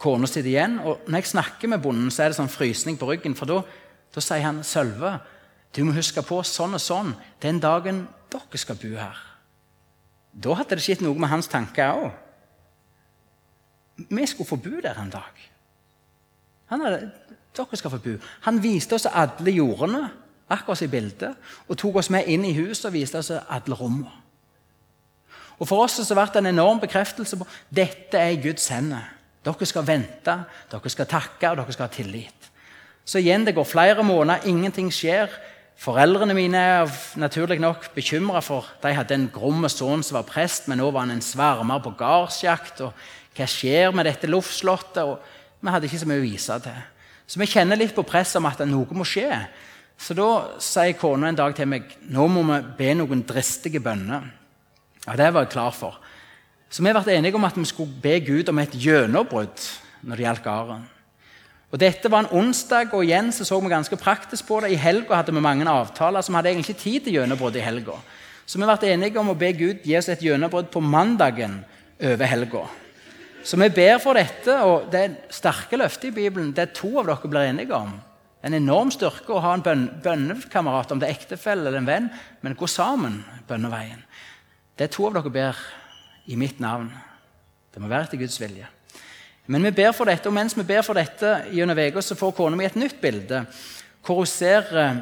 kona sitter igjen. Og når jeg snakker med bonden, så er det sånn frysning på ryggen. For da, da sier han, 'Sølve, du må huske på sånn og sånn den dagen dere skal bo her.' Da hadde det skjedd noe med hans tanker òg. Vi skulle få bo der en dag. Han hadde, dere skal få bo. Han viste oss alle jordene akkurat i bildet, og tok oss med inn i huset og viste oss alle rommene. Og For oss så ble det en enorm bekreftelse på dette er Guds hender. Dere skal vente, dere skal takke, og dere skal ha tillit. Så igjen, det går flere måneder, ingenting skjer. Foreldrene mine er naturlig nok bekymra for De hadde en grom sønn som var prest, men nå var han en svermer på gardsjakt. og Hva skjer med dette luftslottet? Og vi hadde ikke så mye å vise til. Så vi kjenner litt på presset om at noe må skje. Så da sier kona en dag til meg nå må vi be noen dristige bønner. Ja, Det var jeg klar for. Så vi ble enige om at vi skulle be Gud om et gjennombrudd når det gjaldt gården. Og Dette var en onsdag, og igjen så, så vi ganske praktisk på det. I helga hadde vi mange avtaler, så vi hadde egentlig ikke tid til gjennombrudd i helga. Så vi ble enige om å be Gud gi oss et gjennombrudd på mandagen over helga. Så vi ber for dette, og det er sterke løfter i Bibelen. Det er to av dere blir enige om en enorm styrke å ha en bøn bønnekamerat, om det er ektefelle eller en venn, men gå sammen bønneveien. Det er to av dere ber i mitt navn. Det må være etter Guds vilje. Men vi ber for dette, og mens vi ber for dette gjennom uka, så får kona mi et nytt bilde hvor hun ser eh,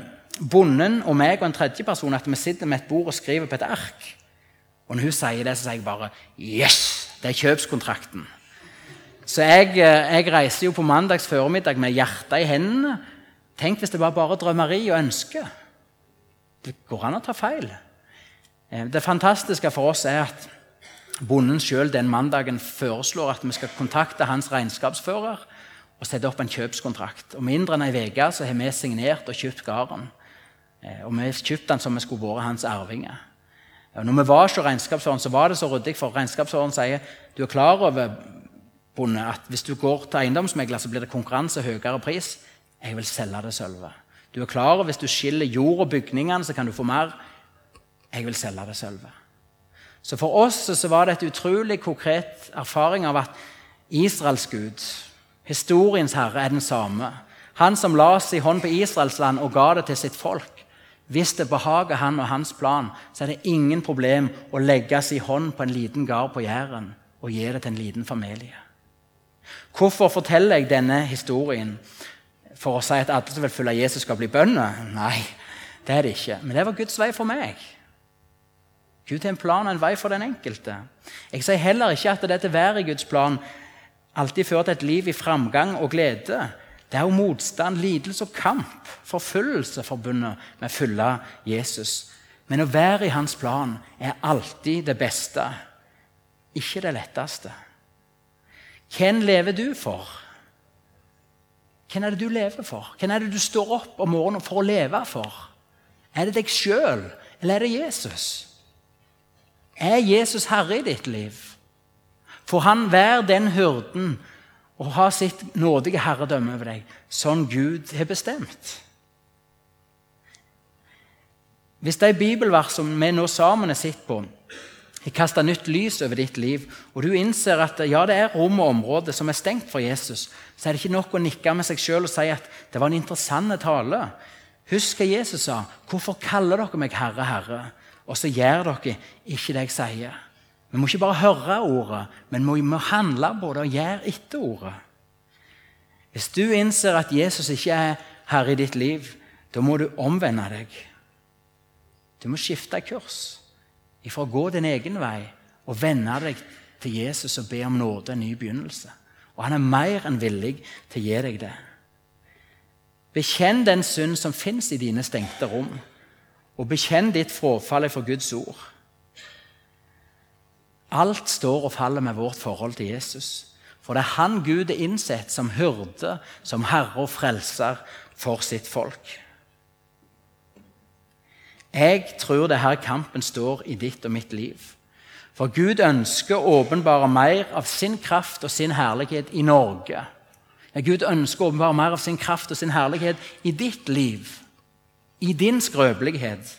bonden og meg og en tredjeperson at vi sitter med et bord og skriver på et ark. Og når hun sier det, så sier jeg bare Yes! Det er kjøpskontrakten. Så jeg, eh, jeg reiser jo på mandags formiddag med hjertet i hendene Tenk hvis det var bare drømmeri og ønske. Det går an å ta feil. Eh, det fantastiske for oss er at bonden sjøl den mandagen foreslår at vi skal kontakte hans regnskapsfører og sette opp en kjøpskontrakt. Om mindre enn ei uke har vi signert og kjøpt gården. Eh, og vi har kjøpt den som vi skulle vært hans arvinger. Når vi var hos regnskapsføreren, så var det så ryddig, for regnskapsføreren sier du er klar over bonde, at hvis du går til eiendomsmegler, så blir det konkurranse og høyere pris. Jeg vil selge det sølvet. Du er klar over hvis du skiller jord og bygningene, så kan du få mer. Jeg vil selge det sølvet. Så for oss så var det et utrolig konkret erfaring av at Israels Gud, historiens herre, er den samme. Han som la sin hånd på Israels land og ga det til sitt folk. Hvis det behager han og hans plan, så er det ingen problem å legge sin hånd på en liten gard på Jæren og gi det til en liten familie. Hvorfor forteller jeg denne historien? For å si at alle som vil følge Jesus, skal bli bønder. Nei, det er det ikke. Men det var Guds vei for meg. Gud har en plan og en vei for den enkelte. Jeg sier heller ikke at dette være i Guds plan alltid fører til et liv i framgang og glede. Det er jo motstand, lidelse og kamp, forfølgelse forbundet med å følge Jesus. Men å være i hans plan er alltid det beste, ikke det letteste. Hvem lever du for? Hvem er det du lever for? Hvem er det du står opp om morgenen for å leve for? Er det deg sjøl, eller er det Jesus? Er Jesus herre i ditt liv? Får han være den hyrden og ha sitt nådige herredømme over deg, som Gud har bestemt? Hvis de bibelversene vi nå sammen har sett på, har kasta nytt lys over ditt liv, og du innser at ja, det er rom og område som er stengt for Jesus, så er det ikke nok å nikke med seg sjøl og si at det var en interessant tale. Husk hva Jesus sa. 'Hvorfor kaller dere meg Herre, Herre?' Og så gjør dere ikke det jeg sier. Vi må ikke bare høre ordet, men vi må handle på det og gjøre etter ordet. Hvis du innser at Jesus ikke er herre i ditt liv, Da må du omvende deg. Du må skifte kurs ifra å gå din egen vei og vende deg til Jesus og be om nåde, en ny begynnelse. Og han er mer enn villig til å gi deg det. Bekjenn den synd som fins i dine stengte rom, og bekjenn ditt frafall for Guds ord. Alt står og faller med vårt forhold til Jesus. For det er han Gud er innsett som hyrde, som herre og frelser for sitt folk. Jeg tror det er her kampen står i ditt og mitt liv. For Gud ønsker åpenbare mer av sin kraft og sin herlighet i Norge. Ja, Gud ønsker åpenbare mer av sin kraft og sin herlighet i ditt liv, i din skrøpelighet.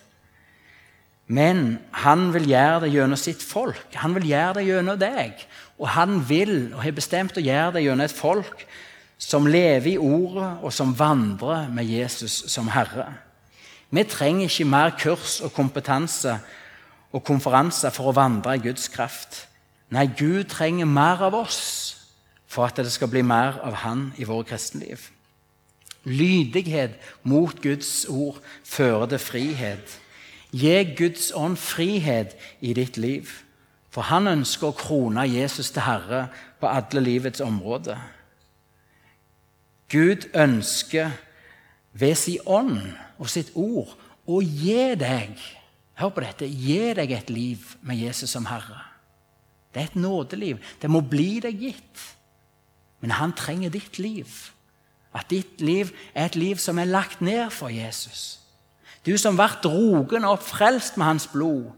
Men han vil gjøre det gjennom sitt folk. Han vil gjøre det gjennom deg. Og han vil og har bestemt å gjøre det gjennom et folk som lever i ordet, og som vandrer med Jesus som Herre. Vi trenger ikke mer kurs og kompetanse og konferanser for å vandre i Guds kraft. Nei, Gud trenger mer av oss for at det skal bli mer av Han i vårt kristenliv. Lydighet mot Guds ord fører til frihet. Gi Guds ånd frihet i ditt liv. For han ønsker å krone Jesus til Herre på alle livets områder. Gud ønsker ved sin ånd og sitt ord å gi deg Hør på dette. Gi deg et liv med Jesus som Herre. Det er et nådeliv. Det må bli deg gitt. Men han trenger ditt liv. At ditt liv er et liv som er lagt ned for Jesus. Du som ble drogen og frelst med hans blod.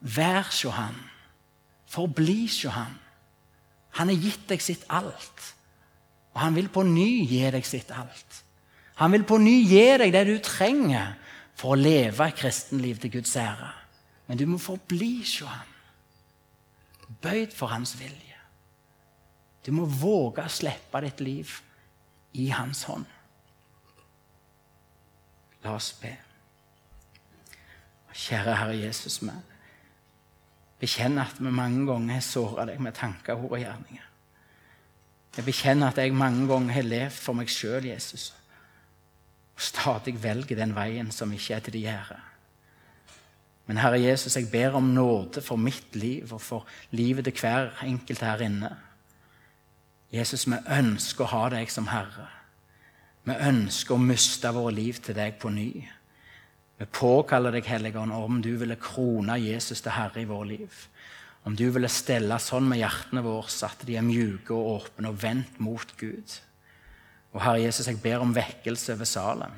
Vær hos han. Forbli hos han. Han har gitt deg sitt alt. Og han vil på ny gi deg sitt alt. Han vil på ny gi deg det du trenger for å leve et kristenliv til Guds ære. Men du må forbli hos ham, Bøyd for hans vilje. Du må våge å slippe ditt liv i hans hånd. La oss be. Kjære Herre Jesus, vi bekjenner at vi mange ganger har såra deg med tanker, ord og gjerninger. Jeg bekjenner at jeg mange ganger har levd for meg sjøl, Jesus, og stadig velger den veien som ikke er til din gjerde. Men Herre Jesus, jeg ber om nåde for mitt liv og for livet til hver enkelt her inne. Jesus, vi ønsker å ha deg som Herre. Vi ønsker å miste våre liv til deg på ny. Vi påkaller deg, Helligånd, om du ville krone Jesus til Herre i vårt liv. Om du ville stelle sånn med hjertene våre at de er mjuke og åpne og vendt mot Gud. Og Herre Jesus, jeg ber om vekkelse over Salem.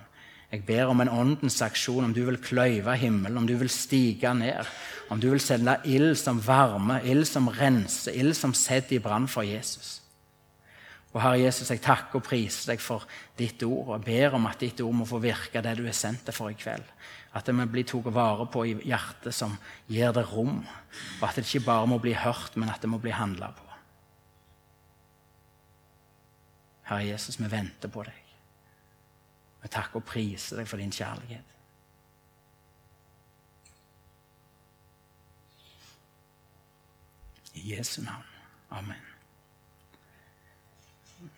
Jeg ber om en åndens aksjon, om du vil kløyve himmelen, om du vil stige ned. Om du vil sende ild som varme, ild som renser, ild som setter i brann for Jesus. Og Herre Jesus, jeg takker og priser deg for ditt ord og ber om at ditt ord må få virke det du er sendt for i kveld. At det må bli tatt vare på i hjertet som gir det rom. Og at det ikke bare må bli hørt, men at det må bli handla på. Herre Jesus, vi venter på deg. Vi takker og priser deg for din kjærlighet. I Jesu navn. Amen.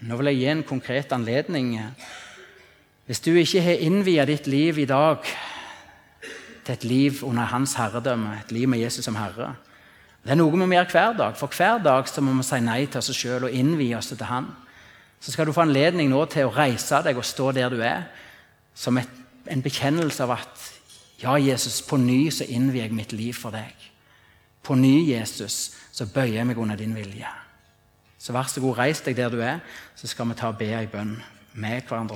Nå vil jeg gi en konkret anledning. Hvis du ikke har innviet ditt liv i dag til et liv under Hans herredømme, et liv med Jesus som Herre Det er noe vi må gjøre hver dag. For hver dag må vi si nei til oss sjøl og innvie oss til Han. Så skal du få anledning nå til å reise deg og stå der du er, som et, en bekjennelse av at ja, Jesus, på ny så innvier jeg mitt liv for deg. På ny, Jesus, så bøyer jeg meg under din vilje. Så vær så god, reis deg der du er, så skal vi ta og be ei bønn med hverandre